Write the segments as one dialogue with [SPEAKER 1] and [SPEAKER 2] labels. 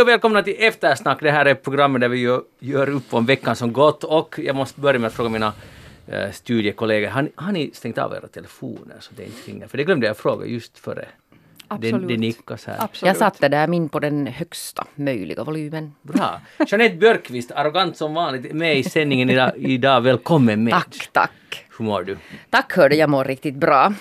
[SPEAKER 1] Hej och välkomna till Eftersnack. Det här är programmet där vi gör, gör upp om veckan som gått och jag måste börja med att fråga mina eh, studiekollegor, har, ni- har ni stängt av era telefoner så det inte ringer? För det glömde jag fråga just före. Det,
[SPEAKER 2] Absolut.
[SPEAKER 1] det nickas här.
[SPEAKER 2] Absolut.
[SPEAKER 3] Jag satte där min på den högsta möjliga volymen.
[SPEAKER 1] Bra. Jeanette Björkqvist, arrogant som vanligt, med i sändningen idag. idag. Välkommen med.
[SPEAKER 3] Tack, tack.
[SPEAKER 1] Hur mår du?
[SPEAKER 3] Tack hörde, jag mår riktigt bra.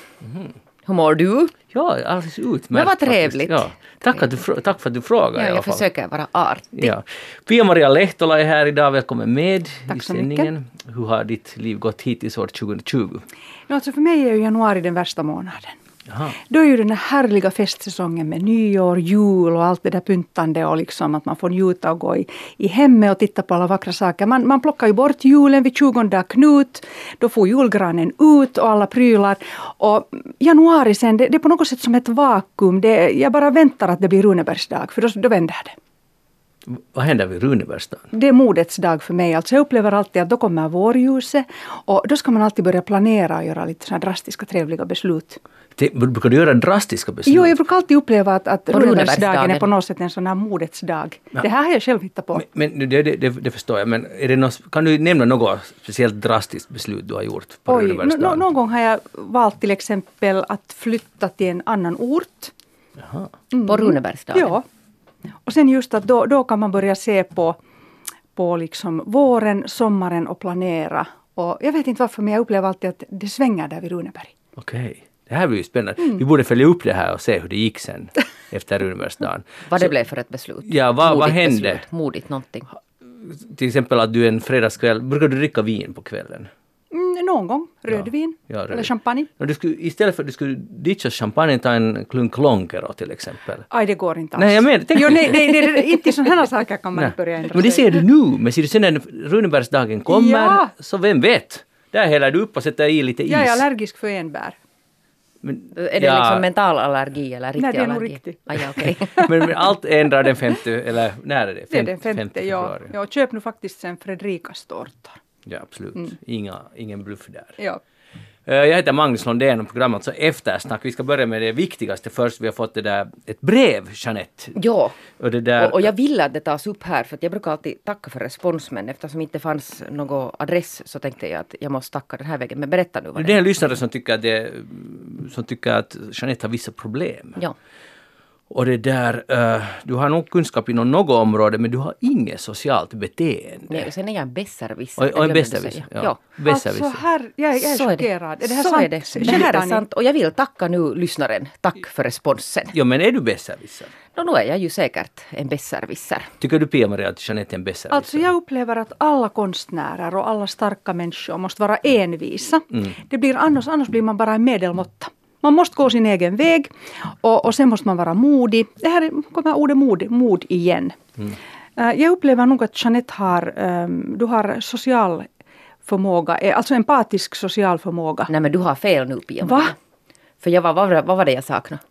[SPEAKER 3] Hur mår du?
[SPEAKER 1] Ja, alldeles utmärkt.
[SPEAKER 3] Men vad trevligt.
[SPEAKER 1] Ja. Tack, att du, tack för att du frågar
[SPEAKER 3] Ja,
[SPEAKER 1] i alla
[SPEAKER 3] jag försöker vara artig.
[SPEAKER 1] Ja. Pia-Maria Lehtola är här idag. Välkommen med
[SPEAKER 2] Tack
[SPEAKER 1] i
[SPEAKER 2] så
[SPEAKER 1] sändningen. Hur har ditt liv gått hittills år 2020?
[SPEAKER 2] No, alltså för mig är ju januari den värsta månaden.
[SPEAKER 1] Aha.
[SPEAKER 2] Då är ju den här härliga festsäsongen med nyår, jul och allt det där pyntande och liksom att man får njuta och gå i, i hemmet och titta på alla vackra saker. Man, man plockar ju bort julen vid 20 Knut. Då får julgranen ut och alla prylar. Och januari sen, det, det är på något sätt som ett vakuum. Det, jag bara väntar att det blir Runebergsdag för då, då vänder det.
[SPEAKER 1] Vad händer vid Runebergsdagen?
[SPEAKER 2] Det är modets dag för mig. Alltså jag upplever alltid att då kommer vårljuset och då ska man alltid börja planera och göra lite såna drastiska trevliga beslut.
[SPEAKER 1] Det- Brukar du göra drastiska beslut?
[SPEAKER 2] Jo, jag brukar alltid uppleva att, att Runebergsdagen är på något sätt en sån här modets dag. Det här har jag själv hittat på.
[SPEAKER 1] Men, men det, det, det, det förstår jag, men är det något, kan du nämna något speciellt drastiskt beslut du har gjort på
[SPEAKER 2] Oj, no,
[SPEAKER 1] Runebergsdagen?
[SPEAKER 2] någon gång har jag valt till exempel att flytta till en annan ort.
[SPEAKER 1] Jaha.
[SPEAKER 3] På Runebergsdagen.
[SPEAKER 2] Ja. Och sen just att då, då kan man börja se på, på liksom våren, sommaren och planera. Och jag vet inte varför men jag upplever alltid att det svänger där vid Runeberg.
[SPEAKER 1] Okej. Det här blir ju spännande.
[SPEAKER 2] Mm.
[SPEAKER 1] Vi borde följa upp det här och se hur det gick sen efter Runebergsdagen.
[SPEAKER 3] Vad det blev för ett beslut.
[SPEAKER 1] Ja, vad- vad hände?
[SPEAKER 3] Beslut. Modigt någonting.
[SPEAKER 1] Till exempel att du en fredagskväll, brukar du dricka vin på kvällen?
[SPEAKER 2] Någon gång. Rödvin
[SPEAKER 1] Ja, röd-
[SPEAKER 2] eller champagne.
[SPEAKER 1] Och du skulle, istället för att du skulle ditcha champagne, ta en klunk Lonkero till exempel.
[SPEAKER 2] Aj, det går inte alls.
[SPEAKER 1] Nej, jag menar- tänk-
[SPEAKER 2] jo, nej, nej, nej, nej, inte sådana saker kan man börja ändra
[SPEAKER 1] Men det ser du nu, men ser du sen när Runebergsdagen kommer,
[SPEAKER 2] Ja.
[SPEAKER 1] så vem vet? Där häller du upp och sätter i lite is.
[SPEAKER 2] Jag är allergisk för enbär.
[SPEAKER 1] Men,
[SPEAKER 3] Är det
[SPEAKER 1] ja,
[SPEAKER 3] liksom mental allergi eller riktig
[SPEAKER 2] Nej, det är nog
[SPEAKER 3] allergi?
[SPEAKER 2] riktig.
[SPEAKER 3] Ah, ja, okej.
[SPEAKER 1] men, men allt ändrar den femte, eller när är det?
[SPEAKER 2] Det är
[SPEAKER 1] Fem-
[SPEAKER 2] den femte, ja.
[SPEAKER 1] februari.
[SPEAKER 2] ja. Köp nu faktiskt sen Fredrikas tårtor.
[SPEAKER 1] Ja, absolut.
[SPEAKER 2] Mm.
[SPEAKER 1] Inga, ingen bluff där.
[SPEAKER 2] Ja.
[SPEAKER 1] Eh, Jag heter Magnus Lundén och programmet alltså Eftersnack. Vi ska börja med det viktigaste först. Vi har fått det där, ett brev, Jeanette.
[SPEAKER 3] Ja.
[SPEAKER 1] Och det där,
[SPEAKER 3] Och, och jag ville att det tas upp här för jag brukar alltid tacka för respons men eftersom inte fanns någon adress så tänkte jag att jag måste tacka den här vägen. Men berätta nu vad
[SPEAKER 1] det
[SPEAKER 3] det
[SPEAKER 1] är en lyssnare som tycker, att det, som tycker att Jeanette har vissa problem.
[SPEAKER 3] Ja.
[SPEAKER 1] Och det där, eh, du har nog kunskap inom något område men du har inget socialt beteende.
[SPEAKER 3] Nej, och sen är jag en besserwisser.
[SPEAKER 1] och,
[SPEAKER 3] det
[SPEAKER 1] och en besserwisser.
[SPEAKER 3] säga.
[SPEAKER 1] Ja. Besserwisser.
[SPEAKER 2] Alltså här, jag, jag är
[SPEAKER 3] Så är det.
[SPEAKER 2] chockerad. Är det här
[SPEAKER 3] så
[SPEAKER 2] sant?
[SPEAKER 3] är det. Det här är sant och jag vill tacka nu lyssnaren. Tack för responsen.
[SPEAKER 1] Ja men är du besserwisser?
[SPEAKER 3] Nå, nu är jag ju säkert en besserwisser.
[SPEAKER 1] Tycker du Pia-Maria att Jeanette är en besserwisser?
[SPEAKER 2] Alltså jag upplever att alla konstnärer och alla starka människor måste vara envisa.
[SPEAKER 1] Mm.
[SPEAKER 2] Det blir annars, annars blir man bara en medelmåtta. Man måste gå sin egen väg och, och sen måste man vara modig. Det här är- kommer ordet mod, mod igen.
[SPEAKER 1] Mm.
[SPEAKER 2] Jag upplever nog att Jeanette har, ehm, du har social förmåga, eh, alltså empatisk social förmåga.
[SPEAKER 3] Nej men du har fel nu Pia.
[SPEAKER 2] Va?
[SPEAKER 3] För jag var, vad, vad var det jag saknade?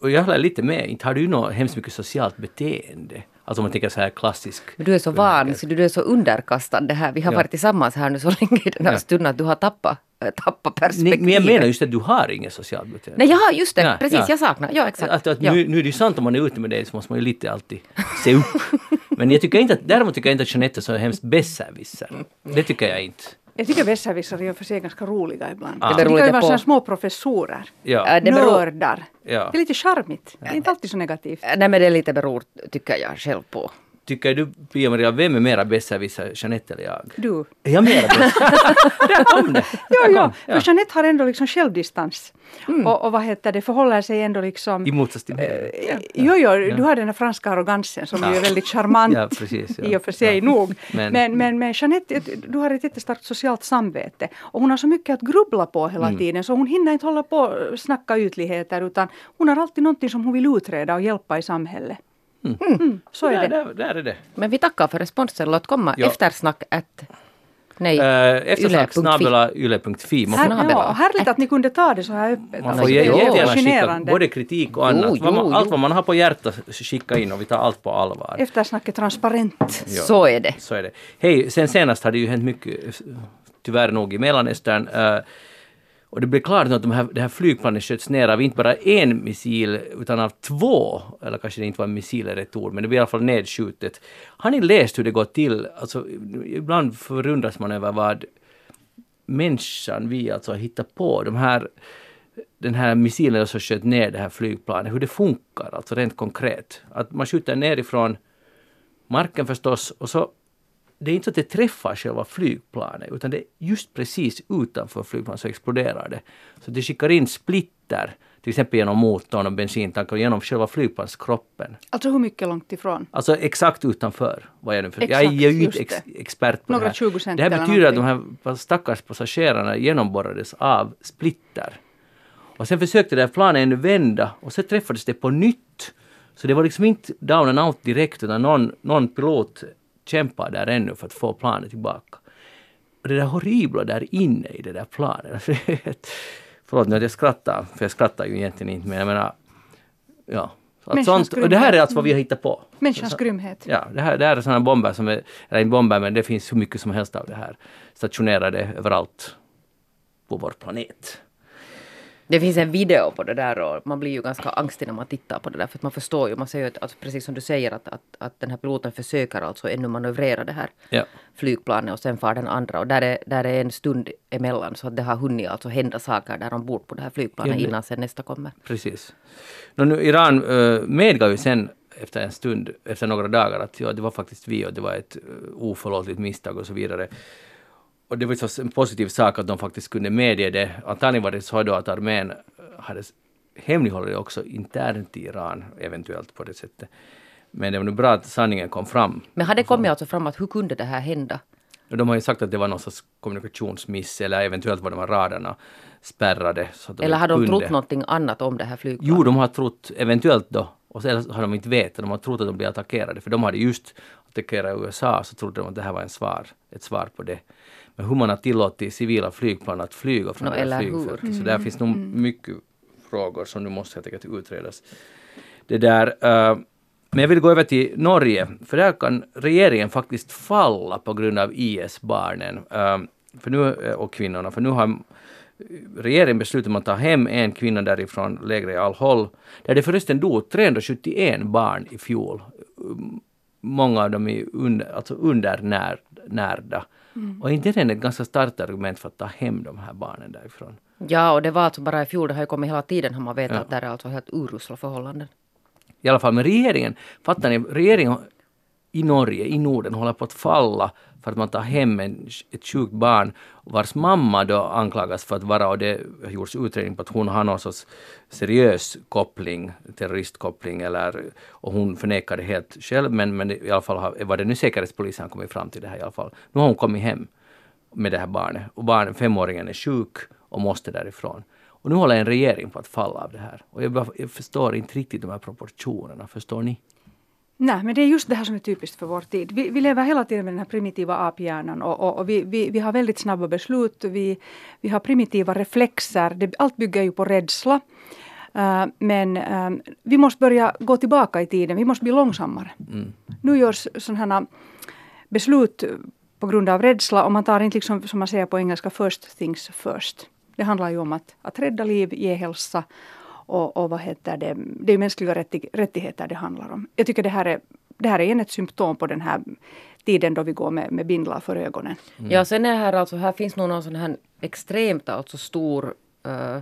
[SPEAKER 1] Och jag håller lite med. Inte har du något hemskt mycket socialt beteende? Alltså om man tänker så här klassisk.
[SPEAKER 3] Men du är så van, så du är så underkastad det här. Vi har
[SPEAKER 1] Ja.
[SPEAKER 3] varit tillsammans här nu så länge i den här
[SPEAKER 1] Ja.
[SPEAKER 3] stunden att du har tappat, äh, tappat
[SPEAKER 1] Nej,
[SPEAKER 3] perspektivet.
[SPEAKER 1] men jag menar just att du har inget socialt beteende.
[SPEAKER 3] Nej, jaha, just det.
[SPEAKER 1] Ja,
[SPEAKER 3] Precis,
[SPEAKER 1] ja.
[SPEAKER 3] jag saknar. Ja, exakt.
[SPEAKER 1] Att, att nu, nu är det ju sant om man är ute med dig så måste man ju lite alltid se upp. Men jag tycker inte att, däremot tycker jag inte att Jeanette är så hemskt besserwisser. Det tycker jag inte.
[SPEAKER 2] Jag tycker besserwissrar i och för sig är ganska roliga ibland.
[SPEAKER 1] Ah.
[SPEAKER 3] Det
[SPEAKER 2] tycker ju vara sådana små professorer.
[SPEAKER 1] Ja.
[SPEAKER 3] Äh, det beror,
[SPEAKER 2] Nördar.
[SPEAKER 1] Ja.
[SPEAKER 2] Det är lite charmigt. Det är inte alltid så negativt.
[SPEAKER 3] nej, men det lite beror, tycker jag själv på.
[SPEAKER 1] Tycker du, Pia-Maria, vem är mera besserwisser, Jeanette eller jag?
[SPEAKER 2] Du.
[SPEAKER 1] Är jag mera besserwisser? Där kom det!
[SPEAKER 2] Ja,
[SPEAKER 1] Där
[SPEAKER 2] ja. För Jeanette har ändå liksom självdistans. Och, och vad heter det, förhåller sig ändå liksom...
[SPEAKER 1] I motsats till mig.
[SPEAKER 2] Eh, Jo, jo, du har den här franska arrogansen som ju är väldigt charmant
[SPEAKER 1] Ja, precis. Ja.
[SPEAKER 2] i och för sig
[SPEAKER 1] Ja.
[SPEAKER 2] nog.
[SPEAKER 1] Men-
[SPEAKER 2] Men, men, men, Jeanette, du har ett jättestarkt socialt samvete. Och hon har så mycket att grubbla på hela
[SPEAKER 1] Mm.
[SPEAKER 2] tiden så hon hinner inte hålla på och snacka ytligheter utan hon har alltid någonting som hon vill utreda och hjälpa i samhället. Mm, så är
[SPEAKER 1] Där,
[SPEAKER 2] det.
[SPEAKER 1] där, där är det.
[SPEAKER 3] Men vi tackar för responsen. Låt komma
[SPEAKER 1] Ja.
[SPEAKER 3] eftersnack att... Nej,
[SPEAKER 1] Uh, Eftersnack snabel-a yle.fi. Man får,
[SPEAKER 2] ja, härligt att ni kunde ta det så här öppet.
[SPEAKER 1] man
[SPEAKER 2] Alltså,
[SPEAKER 1] får jättegärna skicka både kritik och annat.
[SPEAKER 3] Jo,
[SPEAKER 1] man,
[SPEAKER 3] jo,
[SPEAKER 1] allt
[SPEAKER 3] jo.
[SPEAKER 1] vad man har på hjärtat skicka in och vi tar allt på allvar.
[SPEAKER 2] Eftersnack är transparent.
[SPEAKER 1] Ja.
[SPEAKER 3] så är det.
[SPEAKER 1] Så är det. Hej, sen senast har det ju hänt mycket, tyvärr nog, i Mellanöstern. eh, och det blev klart att de här, det här flygplanet sköts ner av inte bara en missil utan av två, eller kanske det inte var en missil är rätt ord, men det blev i alla fall nedskjutet. Har ni läst hur det går till? Alltså, ibland förundras man över vad människan, vi alltså, hittar på. De här, den här missilen som sköt ner det här flygplanet, hur det funkar, alltså rent konkret. Att man skjuter nerifrån marken förstås och så det är inte så att det träffar själva flygplanet, utan det är just precis utanför flygplanet så exploderar det. Så det skickar in splitter, till exempel genom motorn och bensintankar, genom själva flygplanskroppen.
[SPEAKER 2] Alltså hur mycket långt ifrån?
[SPEAKER 1] Alltså exakt utanför. Vad jag, nu för. jag är ju inte ex expert på
[SPEAKER 2] Några
[SPEAKER 1] det här.
[SPEAKER 2] 20 cent
[SPEAKER 1] det här betyder att de här stackars passagerarna genomborrades av splitter. Och sen försökte det här planet ännu vända och så träffades det på nytt. Så det var liksom inte down and out direkt utan någon, någon pilot kämpar där ännu för att få planet tillbaka. Och det där horribla där inne i det där planet. Förlåt nu att jag skrattar, för jag skrattar ju egentligen inte men jag menar, ja. Att sånt, och det här är alltså vad vi har hittat på.
[SPEAKER 2] Människans grymhet.
[SPEAKER 1] Ja, det här, det här är sådana bomber som är, eller inte bomber men det finns hur mycket som helst av det här stationerade överallt på vår planet.
[SPEAKER 3] Det finns en video på det där och man blir ju ganska angstig när man tittar på det där för att man förstår ju, man ser ju att, att precis som du säger att, att, att den här piloten försöker alltså ännu manövrera det här
[SPEAKER 1] Ja.
[SPEAKER 3] flygplanet och sen far den andra och där är, där är en stund emellan så att det har hunnit alltså hända saker där ombord på det här flygplanet
[SPEAKER 1] Ja,
[SPEAKER 3] innan sen nästa kommer.
[SPEAKER 1] Precis. Nå, nu, Iran uh, medgav ju sen efter en stund, efter några dagar, att ja, det var faktiskt vi och det var ett uh, oförlåtligt misstag och så vidare. Och det var så en positiv sak att de faktiskt kunde medge det. Antagligen var det så då att armén hade hemlighållit också internt i Iran, eventuellt på det sättet. Men det var nog bra att sanningen kom fram.
[SPEAKER 3] Men har det kommit alltså fram att hur kunde det här hända?
[SPEAKER 1] De har ju sagt att det var någon sorts kommunikationsmiss eller eventuellt var de här radarna spärrade. Så
[SPEAKER 3] Eller har de
[SPEAKER 1] kunde.
[SPEAKER 3] trott någonting annat om det här flygplanet?
[SPEAKER 1] Jo, de har trott eventuellt då, och sen har de inte vetat, de har trott att de blir attackerade, för de hade just attackerat USA, så trodde de att det här var en svar, ett svar på det. Men hur man har tillåtit civila flygplan att flyga från
[SPEAKER 3] Nå,
[SPEAKER 1] det flygfältet, så där finns nog mycket frågor som nu måste helt enkelt utredas. Det där, eh, men jag vill gå över till Norge, för där kan regeringen faktiskt falla på grund av IS-barnen eh, för nu, eh, och kvinnorna, för nu har regeringen beslutat att ta hem en kvinna därifrån lägret i Al-Hol, där det förresten dog 371 barn i fjol. Många av dem är under, alltså undernärda. Och inte det är ett ganska starkt argument för att ta hem de här barnen därifrån.
[SPEAKER 3] Ja, och det var alltså bara i fjol, det har ju kommit hela tiden har man vetat
[SPEAKER 1] Ja.
[SPEAKER 3] att det är alltså helt urusla förhållanden.
[SPEAKER 1] I alla fall, men regeringen, fattar ni, regeringen i Norge, i Norden, håller på att falla för att man tar hem en, ett sjukt barn vars mamma då anklagas för att vara, och det har gjorts utredning på att hon har någon sorts seriös koppling, terroristkoppling eller, och hon förnekar det helt själv men, men i alla fall har, var det nu säkerhetspolisen har kommit fram till det här i alla fall. Nu har hon kommit hem med det här barnet och barnen, femåringen är sjuk och måste därifrån. Och nu håller en regering på att falla av det här. Och jag, bara, jag förstår inte riktigt de här proportionerna, förstår ni?
[SPEAKER 2] Nej, men det är just det här som är typiskt för vår tid. Vi, vi lever hela tiden med den här primitiva aphjärnan och, och, och vi, vi, vi har väldigt snabba beslut. Vi, vi har primitiva reflexer. Det, allt bygger ju på rädsla. Eh, men eh, vi måste börja gå tillbaka i tiden. Vi måste bli långsammare. Nu görs sådana här beslut på grund av rädsla och man tar inte liksom, som man säger på engelska, first things first. Det handlar ju om att, att rädda liv, ge hälsa och, och vad heter det, det är mänskliga rättig, rättigheter det handlar om. Jag tycker det här är, det här är igen ett symptom på den här tiden då vi går med, med bindlar för ögonen. Mm.
[SPEAKER 3] Ja, sen är här alltså, här finns nog någon sån här extremt alltså stor uh,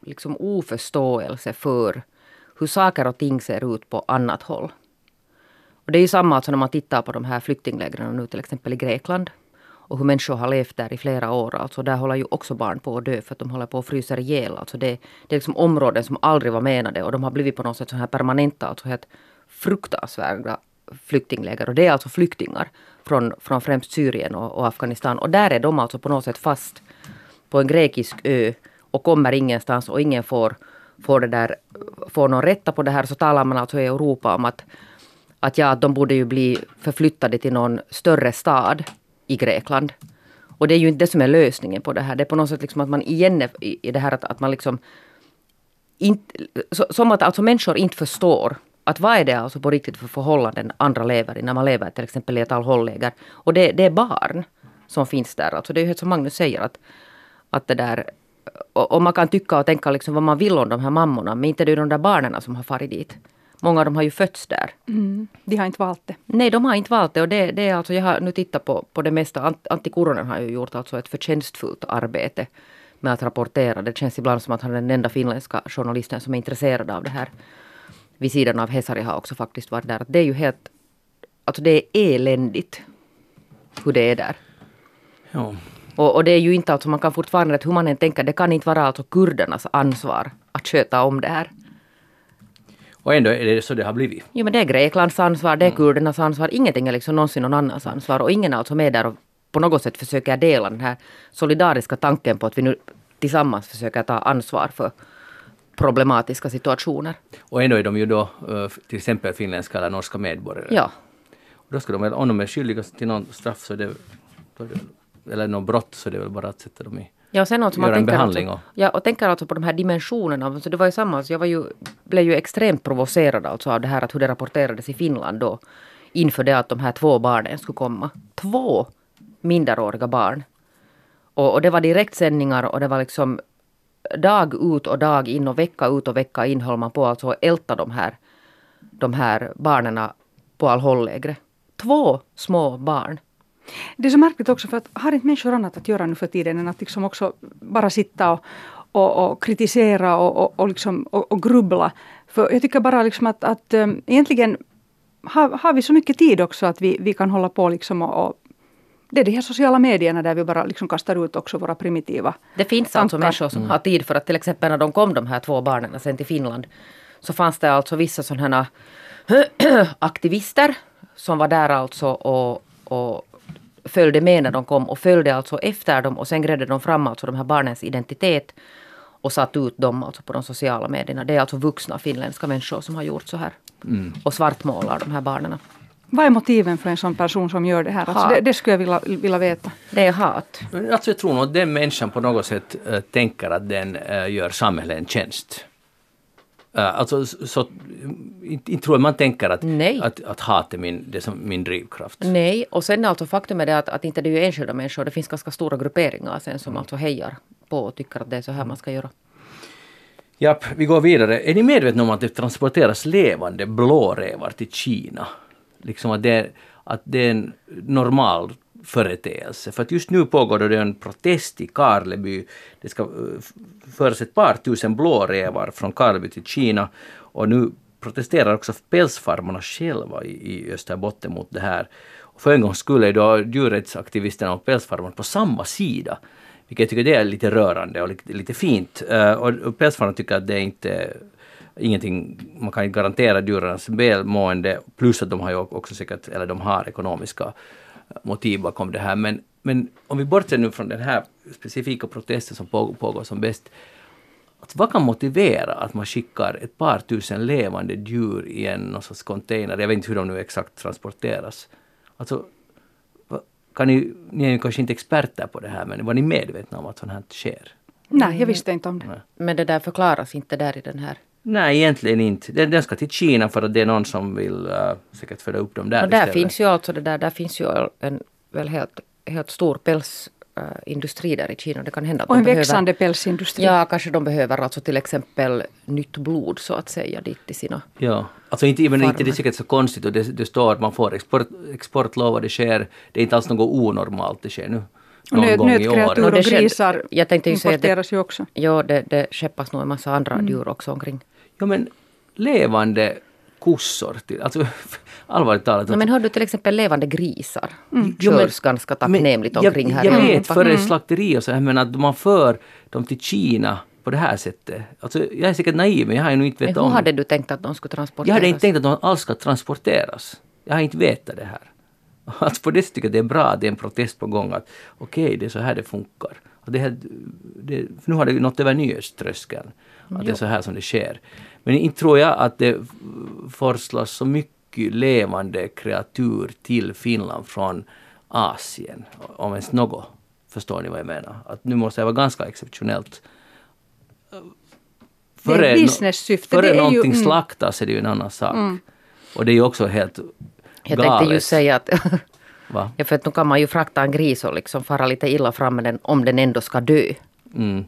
[SPEAKER 3] liksom oförståelse för hur saker och ting ser ut på annat håll. Och det är ju samma alltså när man tittar på de här flyktinglägren nu till exempel i Grekland. Och hur människor har levt där i flera år. Alltså där håller ju också barn på att dö för att de håller på att frysa ihjäl. Alltså det, det är liksom områden som aldrig var menade och de har blivit på något sätt så här permanenta, alltså helt fruktansvärda flyktingläger. Och det är alltså flyktingar från, från främst Syrien och, och Afghanistan. Och där är de alltså på något sätt fast på en grekisk ö och kommer ingenstans och ingen får, får, det där, får någon rätta på det här. Så talar man alltså i Europa om att, att, ja, de borde ju bli förflyttade till någon större stad i Grekland. Och det är ju inte det som är lösningen på det här. Det är på något sätt liksom att man igen är i, det här att, att man liksom inte, så, som att alltså människor inte förstår att vad är det alltså på riktigt för förhållanden andra lever i när man lever till exempel i ett Al-Hol-läger. Och det, det är barn som finns där. Alltså det är ju helt som Magnus säger att, att det där och, och man kan tycka och tänka liksom vad man vill om de här mammorna, men inte det är de där barnen som har farit dit. Många av dem har ju fötts där.
[SPEAKER 2] Mm. De har inte valt det.
[SPEAKER 3] Nej, de har inte valt det. Och det, det är alltså, jag har nu tittat på, på det mesta. Antti Kuronen har ju gjort alltså ett förtjänstfullt arbete med att rapportera. Det känns ibland som att han är den enda finländska journalisten som är intresserad av det här. Vid sidan av Hesari har också faktiskt varit där. Det är ju helt... Alltså det är eländigt hur det är där.
[SPEAKER 1] Ja.
[SPEAKER 3] Och, och, det är ju inte alltså, man kan fortfarande, hur man än tänker, det kan inte vara alltså kurdernas ansvar att sköta om det här.
[SPEAKER 1] Och ändå är det så det har blivit.
[SPEAKER 3] Jo men det är Greklands ansvar, det är kurdernas ansvar, ingenting är liksom någonsin någon annans ansvar. Och ingen är alltså med där och på något sätt försöker dela den här solidariska tanken på att vi nu tillsammans försöker ta ansvar för problematiska situationer.
[SPEAKER 1] Och ändå är de ju då eh, till exempel finländska eller norska medborgare.
[SPEAKER 3] Ja.
[SPEAKER 1] Och då ska de om de är skyldiga till någon straff så är det eller något brott så är det väl bara att sätta dem i
[SPEAKER 3] Ja, och sen alltså man
[SPEAKER 1] Göra en
[SPEAKER 3] tänker
[SPEAKER 1] behandling
[SPEAKER 3] alltså, ja, och tänker alltså på de här dimensionerna. Alltså det var ju samma, alltså jag var ju, blev ju extremt provocerad alltså av det här att hur det rapporterades i Finland då. Inför det att de här två barnen skulle komma. Två minderåriga barn. Och, och det var direktsändningar och det var liksom dag ut och dag in och vecka ut och vecka in höll man på alltså att älta de här, de här barnen på all håll lägre. Två små barn.
[SPEAKER 2] Det är så märkligt också för att har inte människor annat att göra nu för tiden än att liksom också bara sitta och, och, och kritisera och, och, och, liksom, och, och grubbla. För jag tycker bara liksom att, att um, egentligen har, har vi så mycket tid också att vi, vi kan hålla på liksom och, och det är de här sociala medierna där vi bara liksom kastar ut också våra primitiva
[SPEAKER 3] Det finns
[SPEAKER 2] tankar.
[SPEAKER 3] alltså människor som mm. har tid för att till exempel när de kom de här två barnen sen till Finland så fanns det alltså vissa sådana aktivister som var där alltså och, och följde med när de kom och följde alltså efter dem och sen grävde de fram alltså de här barnens identitet och satt ut dem alltså på de sociala medierna. Det är alltså vuxna finländska människor som har gjort så här. Mm. Och svartmålar de här barnen.
[SPEAKER 2] Vad är motiven för en sån person som gör det här? Alltså det, det, skulle jag vilja, vilja veta.
[SPEAKER 3] Det är hat.
[SPEAKER 1] Alltså jag tror nog att den människan på något sätt äh, tänker att den äh, gör samhället en tjänst. Uh, alltså, så, inte, inte tror jag man tänker att, att, att hat är min, det som min drivkraft.
[SPEAKER 3] Nej, och sen alltså faktum är det att, att inte det är ju enskilda människor, det finns ganska stora grupperingar sen som mm. alltså hejar på och tycker att det är så här man ska göra.
[SPEAKER 1] Japp, vi går vidare. Är ni medvetna om att det transporteras levande blårävar till Kina? Liksom att det, att det är en normal företeelse. För att just nu pågår det en protest i Karleby. Det ska eh, föras ett par tusen blårävar från Karleby till Kina och nu protesterar också pälsfarmarna själva i, Österbotten mot det här. Och för en gång skulle då djurrättsaktivisterna och pälsfarmarna på samma sida. Vilket jag tycker det är lite rörande och lite, lite fint. Eh, och pälsfarmarna tycker att det är inte ingenting, man kan inte garantera djurens välmående. Plus att de har ju också säkert, eller de har ekonomiska motiv bakom det här. Men, men om vi bortser nu från den här specifika protesten som pågår som bäst. Att vad kan motivera att man skickar ett par tusen levande djur i en någon sorts container? Jag vet inte hur de nu exakt transporteras. Alltså, kan ni, ni är ju kanske inte experter på det här, men var ni medvetna om att sånt här sker?
[SPEAKER 2] Nej, jag visste inte om det. Nej.
[SPEAKER 3] Men det där förklaras inte där i den här
[SPEAKER 1] Nej, egentligen inte. Den, den ska till Kina för att det är någon som vill uh, säkert föda upp dem där
[SPEAKER 3] Och där istället. finns ju alltså det där, där finns ju en väl helt, helt stor pälsindustri uh, där i Kina. Det kan hända att
[SPEAKER 2] Och
[SPEAKER 3] en
[SPEAKER 2] behöver, växande pälsindustri.
[SPEAKER 3] Ja, kanske de behöver alltså till exempel nytt blod så att säga dit till sina
[SPEAKER 1] Ja, alltså inte, men inte det är säkert så konstigt och det, det står att man får export, exportlov och det sker. Det är inte alls något onormalt det sker nu.
[SPEAKER 2] Nöt, nötkreatur och, och grisar jag tänkte ju importeras
[SPEAKER 3] det,
[SPEAKER 2] ju också.
[SPEAKER 3] Ja, det, det skeppas nog en massa andra mm. djur också omkring.
[SPEAKER 1] Ja men levande kossor. Till, alltså allvarligt talat.
[SPEAKER 3] Ja, men har du till exempel levande grisar? Mm. Körs ganska tacknämligt omkring
[SPEAKER 1] jag,
[SPEAKER 3] här
[SPEAKER 1] Jag vet för mm. slakteri och så här, men att man för dem till Kina på det här sättet. Alltså, jag är säkert naiv men jag har ju inte vetat
[SPEAKER 3] om... Hur hade du tänkt att de skulle transporteras?
[SPEAKER 1] Jag hade inte tänkt att de alls ska transporteras. Jag har inte vetat det här. Alltså på det sättet tycker jag det är bra att det är en protest på gång att okej, okay, det är så här det funkar. Och det här, det, nu har det nått över nyhetströskeln. Att det är så här som det sker. Men inte tror jag att det forslas så mycket levande kreatur till Finland från Asien. Om ens något. Förstår ni vad jag menar? Att nu måste det vara ganska exceptionellt.
[SPEAKER 2] Före, det är business-syfte.
[SPEAKER 1] Före någonting ju, mm. slaktas är det ju en annan sak. Mm. Och det är ju också helt
[SPEAKER 3] jag galet. tänkte ju säga att? Ja, för att nu kan man ju frakta en gris och liksom fara lite illa fram med den om den ändå ska dö.
[SPEAKER 1] Mm.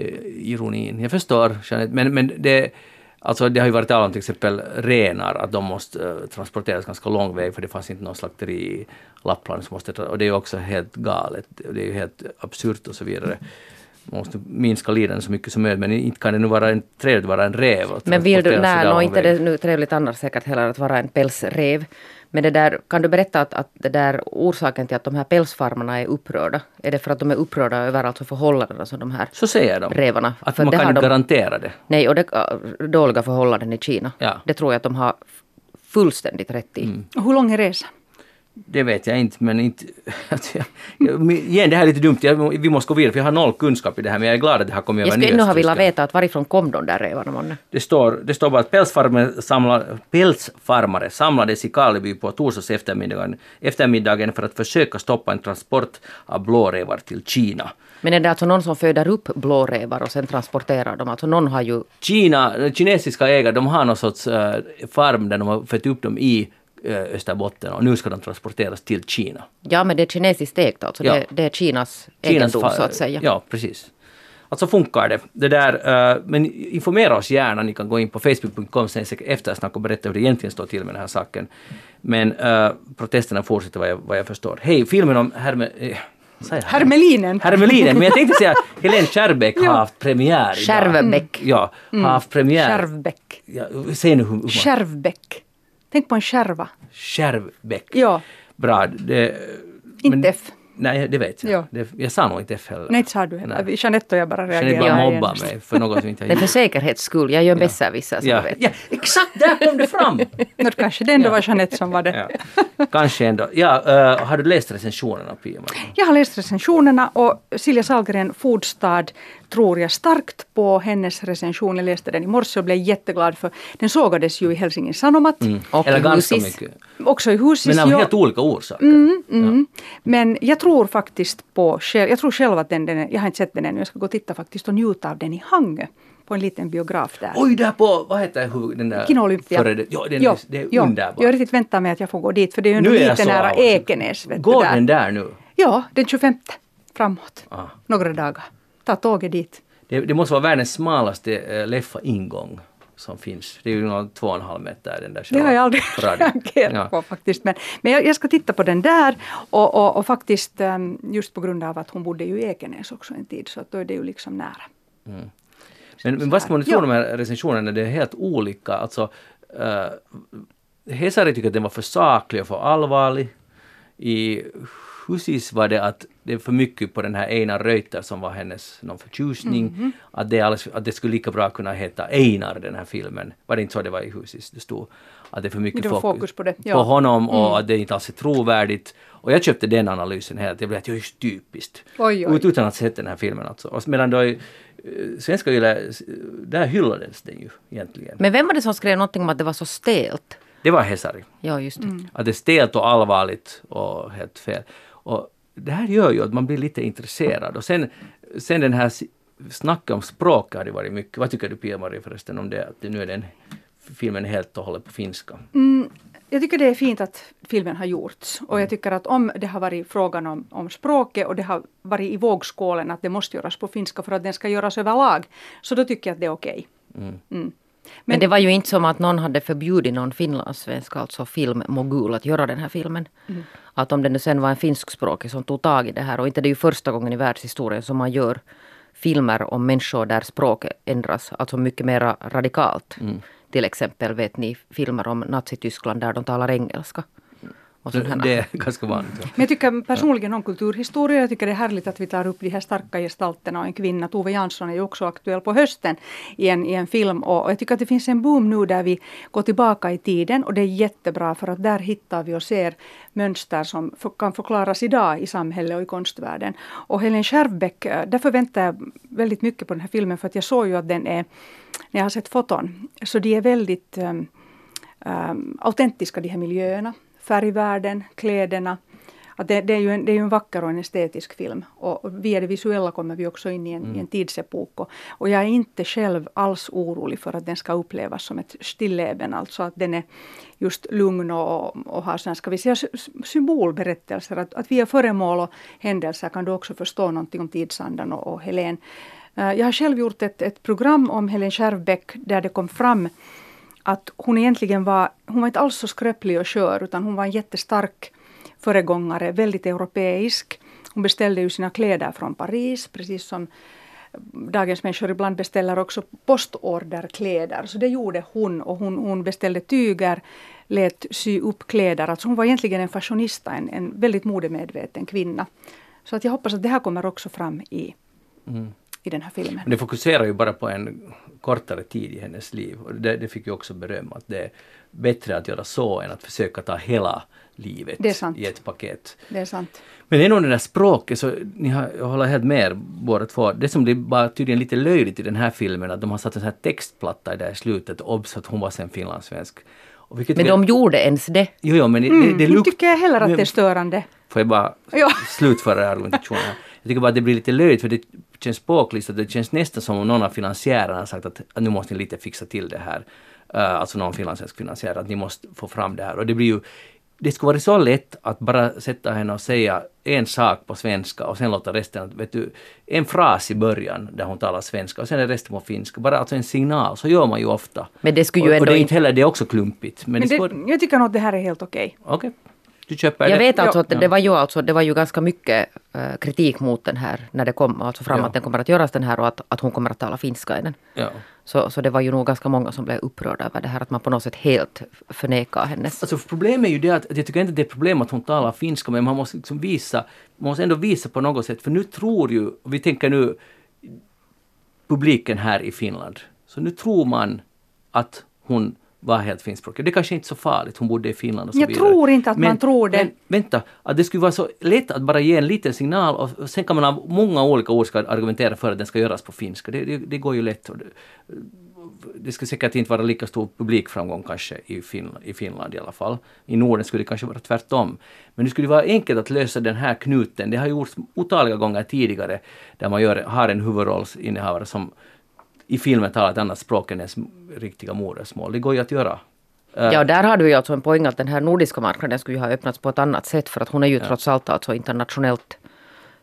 [SPEAKER 1] Eh, ironin. Jag förstår, Jeanette, men, men det Alltså det har ju varit tal om till exempel renar, att de måste uh, transporteras ganska lång väg för det fanns inte någon slakteri i Lappland som måste och det är ju också helt galet, det är ju helt absurt och så vidare. Man måste minska lidandet så mycket som möjligt men inte kan det nu vara en, trevligt att vara en räv.
[SPEAKER 3] Men vill du, nej, no, inte det nu trevligt annars säkert heller att vara en pälsräv. Men det där, kan du berätta att, att det där orsaken till att de här pälsfarmarna är upprörda, är det för att de är upprörda över alltså förhållandena som de här
[SPEAKER 1] Så säger de.
[SPEAKER 3] revarna?
[SPEAKER 1] Att
[SPEAKER 3] för
[SPEAKER 1] man
[SPEAKER 3] det
[SPEAKER 1] kan inte
[SPEAKER 3] de,
[SPEAKER 1] garantera det.
[SPEAKER 3] Nej, och det, äh, dåliga förhållanden i Kina.
[SPEAKER 1] Ja.
[SPEAKER 3] Det tror jag att de har fullständigt rätt i.
[SPEAKER 1] Mm.
[SPEAKER 2] Och hur lång är resan?
[SPEAKER 1] Det vet jag inte, men inte... Alltså, jag, igen, det här är lite dumt. Jag, vi måste gå vidare, för jag har noll kunskap i det här, men jag är glad att det har kommit
[SPEAKER 3] Jag
[SPEAKER 1] över
[SPEAKER 3] skulle ännu ha velat veta att varifrån kom de där rävarna månne?
[SPEAKER 1] Det står, det står bara att pälsfarmare, samla, pälsfarmare samlades i Karleby på torsdags eftermiddagen, eftermiddagen för att försöka stoppa en transport av blårävar till Kina.
[SPEAKER 3] Men är det alltså någon som föder upp blårävar och sen transporterar dem? Alltså någon har ju...
[SPEAKER 1] Kina, kinesiska ägare, de har någon sorts uh, farm där de har fött upp dem i Österbotten och nu ska de transporteras till Kina.
[SPEAKER 3] Ja, men det är kinesiskt ägt alltså.
[SPEAKER 1] Ja.
[SPEAKER 3] Det, det är Kinas,
[SPEAKER 1] Kinas
[SPEAKER 3] egendom så att säga.
[SPEAKER 1] Ja, precis. Alltså funkar det. det där, uh, men informera oss gärna. Ni kan gå in på facebook.com sen eftersnack och berätta hur det egentligen står till med den här saken. Men uh, protesterna fortsätter vad jag, vad jag förstår. Hej, filmen om Herme... Eh, jag?
[SPEAKER 2] Hermelinen.
[SPEAKER 1] Hermelinen, men jag tänkte säga Helene Kärrbäck har haft premiär idag.
[SPEAKER 3] Skärvebäck.
[SPEAKER 1] Ja, har haft premiär.
[SPEAKER 2] Kärvbäck.
[SPEAKER 1] Ja, säg nu hur... hur.
[SPEAKER 2] Tänk på en kärva.
[SPEAKER 1] Kärvbäck.
[SPEAKER 2] Ja,
[SPEAKER 1] Bra. Det,
[SPEAKER 2] inte
[SPEAKER 1] men-
[SPEAKER 2] F.
[SPEAKER 1] Nej, det vet jag.
[SPEAKER 2] Ja.
[SPEAKER 1] Det, jag sa nog inte F heller.
[SPEAKER 2] Nej, inte sa du heller. Jeanette och jag bara
[SPEAKER 1] Jeanette
[SPEAKER 2] reagerar.
[SPEAKER 1] bara
[SPEAKER 3] Ja,
[SPEAKER 1] mobbar mig för något som inte
[SPEAKER 3] Det är
[SPEAKER 1] jag
[SPEAKER 3] för säkerhets skull. Jag gör en besserwisser som
[SPEAKER 1] Ja,
[SPEAKER 3] du vet.
[SPEAKER 1] ja, exakt där kom det fram!
[SPEAKER 2] Nå, kanske det ändå var Jeanette som var det.
[SPEAKER 1] Ja. Kanske ändå. Ja, eh, har du läst recensionerna Pia?
[SPEAKER 2] Jag har läst recensionerna och Silja Salgren, Foodstad, tror jag starkt på hennes recension. Jag läste den i morse och blev jätteglad för den sågades ju i Helsingin Sanomat.
[SPEAKER 3] Och
[SPEAKER 1] Eller ganska
[SPEAKER 3] Husis.
[SPEAKER 1] mycket.
[SPEAKER 2] Också i Husis.
[SPEAKER 1] Men av
[SPEAKER 2] ja.
[SPEAKER 1] helt olika orsaker.
[SPEAKER 2] Mm. Men jag tror faktiskt på själv, jag tror själv att den, den är, jag har inte sett den ännu, jag ska gå och titta faktiskt och njuta av den i Hangö. På en liten biograf där.
[SPEAKER 1] Oj, där på, vad heter den där...
[SPEAKER 2] Kino Olympia.
[SPEAKER 1] Före det, ja, den,
[SPEAKER 2] Jo,
[SPEAKER 1] är- det är
[SPEAKER 2] jo.
[SPEAKER 1] underbart.
[SPEAKER 2] Jag riktigt väntar mig att jag får gå dit för det är ju
[SPEAKER 1] Nu är
[SPEAKER 2] lite
[SPEAKER 1] så
[SPEAKER 2] nära. Ekenäs.
[SPEAKER 1] Går
[SPEAKER 2] där.
[SPEAKER 1] den där nu?
[SPEAKER 2] Ja, den 25 framåt.
[SPEAKER 1] Ah.
[SPEAKER 2] Några dagar. Ta tåget dit.
[SPEAKER 1] Det, det måste vara världens smalaste äh, Leffa-ingång som finns. Det är ju två och en halv meter den där
[SPEAKER 2] Det har jag aldrig reagerat
[SPEAKER 1] Ja.
[SPEAKER 2] på faktiskt. Men, men jag, jag ska titta på den där och, och, och faktiskt ehm, just på grund av att hon bodde ju i Ekenäs också en tid så att då är det ju liksom nära.
[SPEAKER 1] Men, men vad ska man tro om de här recensionerna? Det är helt olika. Alltså, uh, Hesari tycker att den var för saklig och för allvarlig. I Husis var det att det är för mycket på den här Einar Reuter som var hennes någon förtjusning.
[SPEAKER 2] Mhm.
[SPEAKER 1] Att, det alldeles, att det skulle lika bra kunna heta Einar den här filmen. Var det inte så det var i Husis? Det stod att det är för mycket
[SPEAKER 2] Det
[SPEAKER 1] fokus,
[SPEAKER 2] fokus på det,
[SPEAKER 1] på
[SPEAKER 2] ja. Mm.
[SPEAKER 1] honom och att det inte alls är trovärdigt. Och jag köpte den analysen helt. Jag blev att det är typiskt.
[SPEAKER 2] Oj, oj.
[SPEAKER 1] Ut- Utan att ha sett den här filmen alltså. Och medan då eh, svenska yle, där hyllades den ju egentligen.
[SPEAKER 3] Men vem var det som skrev någonting om att det var så stelt?
[SPEAKER 1] Det var Hesari.
[SPEAKER 3] Ja, just det.
[SPEAKER 2] Mm.
[SPEAKER 1] Att det är stelt och allvarligt och helt fel. Och det här gör ju att man blir lite intresserad. Och sen, sen den här snacket om språk har det varit mycket. Vad tycker du Pia-Marie förresten om det? Att nu är den filmen helt och hållet på finska.
[SPEAKER 2] Mm, jag tycker det är fint att filmen har gjorts. Och jag tycker att om det har varit frågan om, om språket och det har varit i vågskålen att det måste göras på finska för att den ska göras överlag. Så då tycker jag att det är okej. Mm.
[SPEAKER 3] Men, det var ju inte som att någon hade förbjudit någon finlandssvensk, alltså filmmogul, att göra den här filmen.
[SPEAKER 2] Mm.
[SPEAKER 3] Att om det nu sen var en finskspråkig som tog tag i det här och inte det är ju första gången i världshistorien som man gör filmer om människor där språket ändras, alltså mycket mer radikalt.
[SPEAKER 2] Mm.
[SPEAKER 3] Till exempel vet ni filmer om Nazityskland där de talar engelska. Och sådana här.
[SPEAKER 1] Det är ganska vanligt. Ja.
[SPEAKER 2] Men jag tycker personligen om kulturhistoria. Jag tycker det är härligt att vi tar upp de här starka gestalterna och en kvinna, Tove Jansson, är ju också aktuell på hösten i en, i en film. Och, jag tycker att det finns en boom nu där vi går tillbaka i tiden och det är jättebra för att där hittar vi och ser mönster som för, kan förklaras idag i samhället och i konstvärlden. Och Helen Skärvbäck, eh, därför väntar jag väldigt mycket på den här filmen för att jag såg ju att den är, när jag har sett foton, så de är väldigt um, um, autentiska de här miljöerna färgvärlden, kläderna. Att det, det, är ju en, det är ju en vacker och en estetisk film. Och via det visuella kommer vi också in i en, i en tidsepok. Och, och jag är inte själv alls orolig för att den ska upplevas som ett stilleben. Alltså att den är just lugn och, och har såna, ska vi säga, sy- symbolberättelser. Att, att via föremål och händelser kan du också förstå någonting om tidsandan och, och Helen Eh, jag har själv gjort ett, ett program om Helen Skärvbäck där det kom fram att hon egentligen var, hon var inte alls så skröplig och skör utan hon var en jättestark föregångare, väldigt europeisk. Hon beställde ju sina kläder från Paris, precis som dagens människor ibland beställer också postorderkläder. Så det gjorde hon och hon, hon beställde tyger, lät sy upp kläder. Alltså hon var egentligen en fashionista, en, en väldigt modemedveten kvinna. Så att jag hoppas att det här kommer också fram i, mm i den här filmen.
[SPEAKER 1] Men det fokuserar ju bara på en kortare tid i hennes liv. Och det, det fick ju också beröm att det är bättre att göra så än att försöka ta hela livet i ett paket.
[SPEAKER 2] Det är sant.
[SPEAKER 1] Men nog det där språket, så ni har, jag håller helt med båda två. Det som blir bara tydligen lite löjligt i den här filmen, att de har satt en sån här textplatta i det här slutet, obs att hon var sen finlandssvensk.
[SPEAKER 3] men de gjorde ens det?
[SPEAKER 1] Jo, jo men
[SPEAKER 2] mm,
[SPEAKER 1] det, det,
[SPEAKER 2] det tycker jag heller att det är störande.
[SPEAKER 1] Får jag bara ja. slutföra argumentationen? Jag tycker bara att det blir lite löjligt för det känns språkligt, det känns nästan som om någon av finansiärerna har sagt att, att nu måste ni lite fixa till det här. Uh, alltså någon finlandssvensk finansiär, att ni måste få fram det här. Och det blir ju det skulle vara så lätt att bara sätta henne och säga en sak på svenska och sen låta resten, vet du, en fras i början där hon talar svenska och sen är resten på finska. Bara alltså en signal, så gör man ju ofta.
[SPEAKER 3] Men det skulle ju ändå
[SPEAKER 1] och det är inte heller, det är också klumpigt.
[SPEAKER 2] Men, men det, det jag tycker nog att det här är helt okej.
[SPEAKER 1] Okay. Okay. Du köper
[SPEAKER 3] jag
[SPEAKER 1] det?
[SPEAKER 3] vet alltså att det var ju, alltså, det var ju ganska mycket uh, kritik mot den här när det kom alltså fram ja. att den kommer att göras den här och att, att hon kommer att tala finska i den.
[SPEAKER 1] Ja.
[SPEAKER 3] Så, så det var ju nog ganska många som blev upprörda över det här att man på något sätt helt förnekar hennes...
[SPEAKER 1] Alltså problemet är ju det att, jag tycker inte det är problem att hon talar finska men man måste liksom visa, man måste ändå visa på något sätt för nu tror ju, vi tänker nu publiken här i Finland, så nu tror man att hon var helt finskspråkig. Det kanske inte är så farligt, hon bodde i Finland och så
[SPEAKER 2] jag
[SPEAKER 1] vidare.
[SPEAKER 2] Jag tror inte att
[SPEAKER 1] men,
[SPEAKER 2] man tror det. Men
[SPEAKER 1] vänta, att det skulle vara så lätt att bara ge en liten signal och sen kan man av många olika ord ska argumentera för att den ska göras på finska. Det, det, det går ju lätt. Det, det skulle säkert inte vara lika stor publikframgång kanske i Finland, i Finland i alla fall. I Norden skulle det kanske vara tvärtom. Men det skulle vara enkelt att lösa den här knuten. Det har gjorts otaliga gånger tidigare där man gör, har en huvudrollsinnehavare som i filmen talar ett annat språk än ens riktiga modersmål. Det går ju att göra.
[SPEAKER 3] Eh, ja, där har du ju alltså en poäng att den här nordiska marknaden skulle ju ha öppnats på ett annat sätt för att hon är ju ja. trots allt alltså internationellt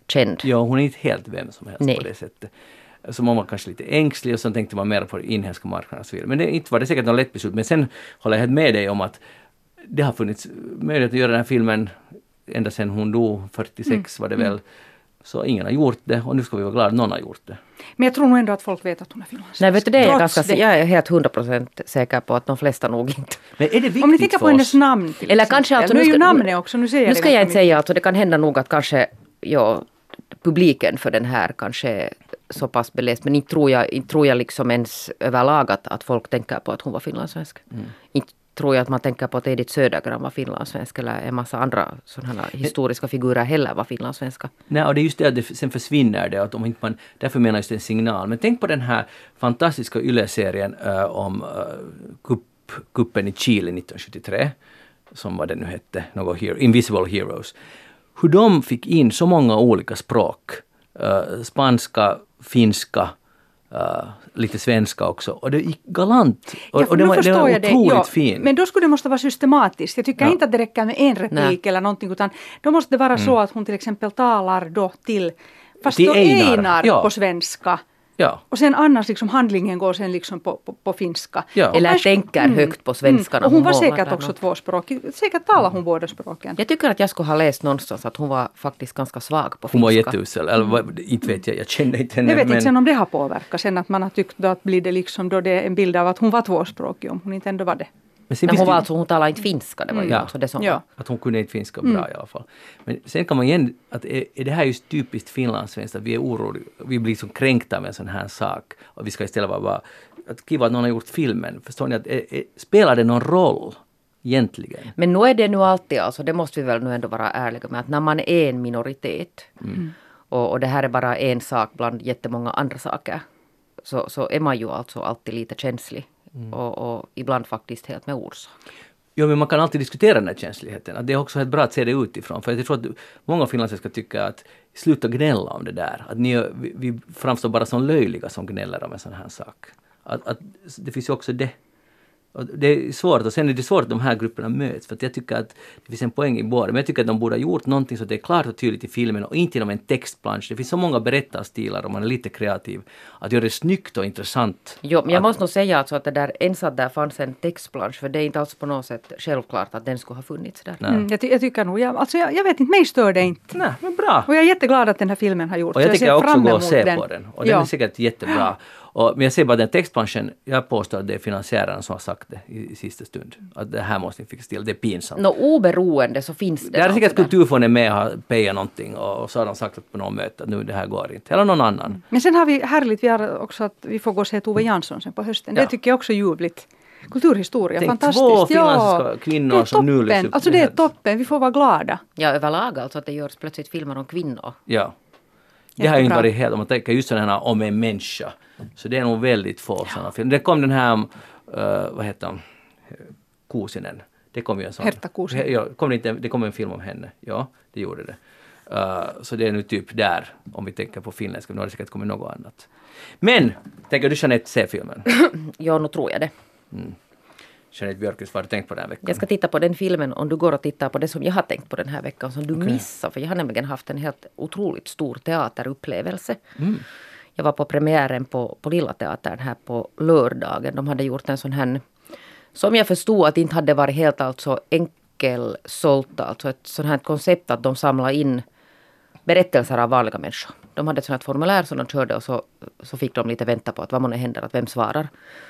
[SPEAKER 3] känd.
[SPEAKER 1] Ja, hon är inte helt vem som helst Nej. på det sättet. Så man var kanske lite ängslig och så tänkte man mer på den inhemska marknaden och så vidare. Men det, inte var det säkert något lätt beslut. Men sen håller jag helt med dig om att det har funnits möjlighet att göra den här filmen ända sedan hon dog, 46 mm. var det väl. Så ingen har gjort det och nu ska vi vara glada att någon har gjort det.
[SPEAKER 2] Men jag tror nog ändå att folk vet att hon är finlandssvensk.
[SPEAKER 3] Nej, vet du det? Är jag, ganska, det. jag är helt hundra procent säker på att de flesta nog inte.
[SPEAKER 1] Men är det viktigt
[SPEAKER 2] Om ni tänker på hennes namn till
[SPEAKER 3] Eller kanske alltså,
[SPEAKER 2] nu är ju namnet också, nu säger
[SPEAKER 3] Nu ska jag inte säga, alltså det kan hända nog att kanske, ja, publiken för den här kanske är så pass beläst. Men inte tror jag, inte tror jag liksom ens överlag att, att folk tänker på att hon var finlandssvensk. Mm. Inte tror jag att man tänker på att Edith Södergran var finlandssvensk eller en massa andra sådana historiska figurer heller var finlandssvenska.
[SPEAKER 1] Nej, och det är just det att det, sen försvinner det. Att om inte man, därför menar jag just en signal. Men tänk på den här fantastiska YLE-serien uh, om uh, kupp, kuppen i Chile 1973. Som vad det nu hette, något hero, Invisible Heroes. Hur de fick in så många olika språk. Uh, spanska, finska, Uh, lite svenska också. Och det gick galant. Och,
[SPEAKER 2] ja,
[SPEAKER 1] och det, var, det var otroligt. Ja, fin.
[SPEAKER 2] Men då skulle det måste vara systematiskt. Jag tycker ja. inte att det räcker med en replik Nej. eller någonting utan då måste det vara mm. så att hon till exempel talar då till Fast till Einar, Einar ja. på svenska
[SPEAKER 1] Ja.
[SPEAKER 2] Och sen annars liksom handlingen går sen liksom på, på, på finska.
[SPEAKER 3] Ja. Eller kanske, tänker mm, högt på svenska.
[SPEAKER 2] Mm. Och hon, hon var säkert också tvåspråkig. Säkert talar hon båda språken.
[SPEAKER 3] Jag tycker att jag skulle ha läst någonstans att hon var faktiskt ganska svag på
[SPEAKER 1] finska. Hon var
[SPEAKER 3] jätteusel.
[SPEAKER 1] Eller mm. inte vet jag, jag känner inte henne.
[SPEAKER 2] Jag vet men... inte sen om det har påverkat. Sen att man har tyckt då att blir det liksom då det är en bild av att hon var tvåspråkig om hon inte ändå var det.
[SPEAKER 3] Men, sen Men hon, var alltså, hon talade inte finska, det var ju mm. alltså det som
[SPEAKER 1] ja. Att hon kunde inte finska bra mm. i alla fall. Men sen kan man igen, att är, är det här just typiskt finlandssvenskt, att vi är oroliga, vi blir liksom kränkta med en sån här sak. Och vi ska istället vara bara, att kiva att någon har gjort filmen. Förstår ni, att är, är, spelar det någon roll? Egentligen.
[SPEAKER 3] Men nu är det nu alltid, alltså det måste vi väl nu ändå vara ärliga med, att när man är en minoritet mm. och, och det här är bara en sak bland jättemånga andra saker, så, så är man ju alltså alltid lite känslig Mm. Och, och, ibland faktiskt helt med orsak.
[SPEAKER 1] Jo, men man kan alltid diskutera den här känsligheten. Att det är också helt bra att se det utifrån. För jag tror att många finlandssvenskar tycker att sluta gnälla om det där. Att ni, vi, vi framstår bara som löjliga som gnäller om en sån här sak. Att, att, det finns ju också det. Och det är svårt och sen är det svårt att de här grupperna möts för att jag tycker att det finns en poäng i båda. Men jag tycker att de borde ha gjort någonting så att det är klart och tydligt i filmen och inte genom en textplansch. Det finns så många berättarstilar om man är lite kreativ. Att göra det snyggt och intressant.
[SPEAKER 3] Jo, men jag
[SPEAKER 1] Att-
[SPEAKER 3] måste nog säga alltså att det där, ens att där fanns en textplansch, för det är inte alls på något sätt självklart att den skulle ha funnits där.
[SPEAKER 2] Mm, jag, ty- jag tycker nog, jag, alltså jag, jag vet inte, mig stör det inte.
[SPEAKER 1] Nej, men bra.
[SPEAKER 2] Och jag är jätteglad att den här filmen har gjorts.
[SPEAKER 1] Och jag tycker
[SPEAKER 2] ser
[SPEAKER 1] också gå och se på den. Och den
[SPEAKER 2] ja.
[SPEAKER 1] är säkert jättebra. Och, men jag ser bara den textbranschen, jag påstår att det är finansiärerna som har sagt det i, i sista stund. Att det här måste ni fixa till, det är pinsamt.
[SPEAKER 3] Nå oberoende så finns det.
[SPEAKER 1] Det är säkert
[SPEAKER 3] där.
[SPEAKER 1] Kulturfonden med och har pejat någonting och, och så har de sagt att på något möte att nu det här går inte. Eller någon annan.
[SPEAKER 2] Men sen har vi härligt, vi har också att vi får gå och se Tove Jansson sen på hösten.
[SPEAKER 1] Ja.
[SPEAKER 2] Det tycker jag också är ljuvligt. Kulturhistoria,
[SPEAKER 1] Tänk,
[SPEAKER 2] fantastiskt.
[SPEAKER 1] två finländska kvinnor
[SPEAKER 2] det är
[SPEAKER 1] som nu
[SPEAKER 2] toppen.
[SPEAKER 1] lyfts upp.
[SPEAKER 2] Alltså
[SPEAKER 1] Det är
[SPEAKER 2] toppen, vi får vara glada.
[SPEAKER 3] Ja, överlag alltså att det görs plötsligt filmer om kvinnor.
[SPEAKER 1] Ja. Det har ju inte varit helt, om man tänker just sådana här om en människa. Så det är nog väldigt få sådana filmer. Det kom den här, uh, vad heter hon, Kuusinen. Det kom ju en sån.
[SPEAKER 2] Herta Kuusinen.
[SPEAKER 1] He- Ja, kom det, inte, det kom en film om henne. Ja, det gjorde det. Uh, så det är nu typ där, om vi tänker på finländska. Nu har det säkert kommit något annat. Men, tänker du Jeanette se filmen?
[SPEAKER 3] Ja, nu tror jag det.
[SPEAKER 1] Jeanette Björkqvist, vad har du tänkt på den här veckan?
[SPEAKER 3] Jag ska titta på den filmen om du går och tittar på det som jag har tänkt på den här veckan som du missar. För jag har nämligen haft en helt otroligt stor teaterupplevelse. Jag var på premiären på, på Lilla Teatern här på lördagen. De hade gjort en sån här som jag förstod att inte hade varit helt alltså enkelsålt. Alltså ett sånt här koncept att de samlar in berättelser av vanliga människor. De hade ett sånt här formulär som de körde och så, så fick de lite vänta på att vad månne händer, att vem svarar.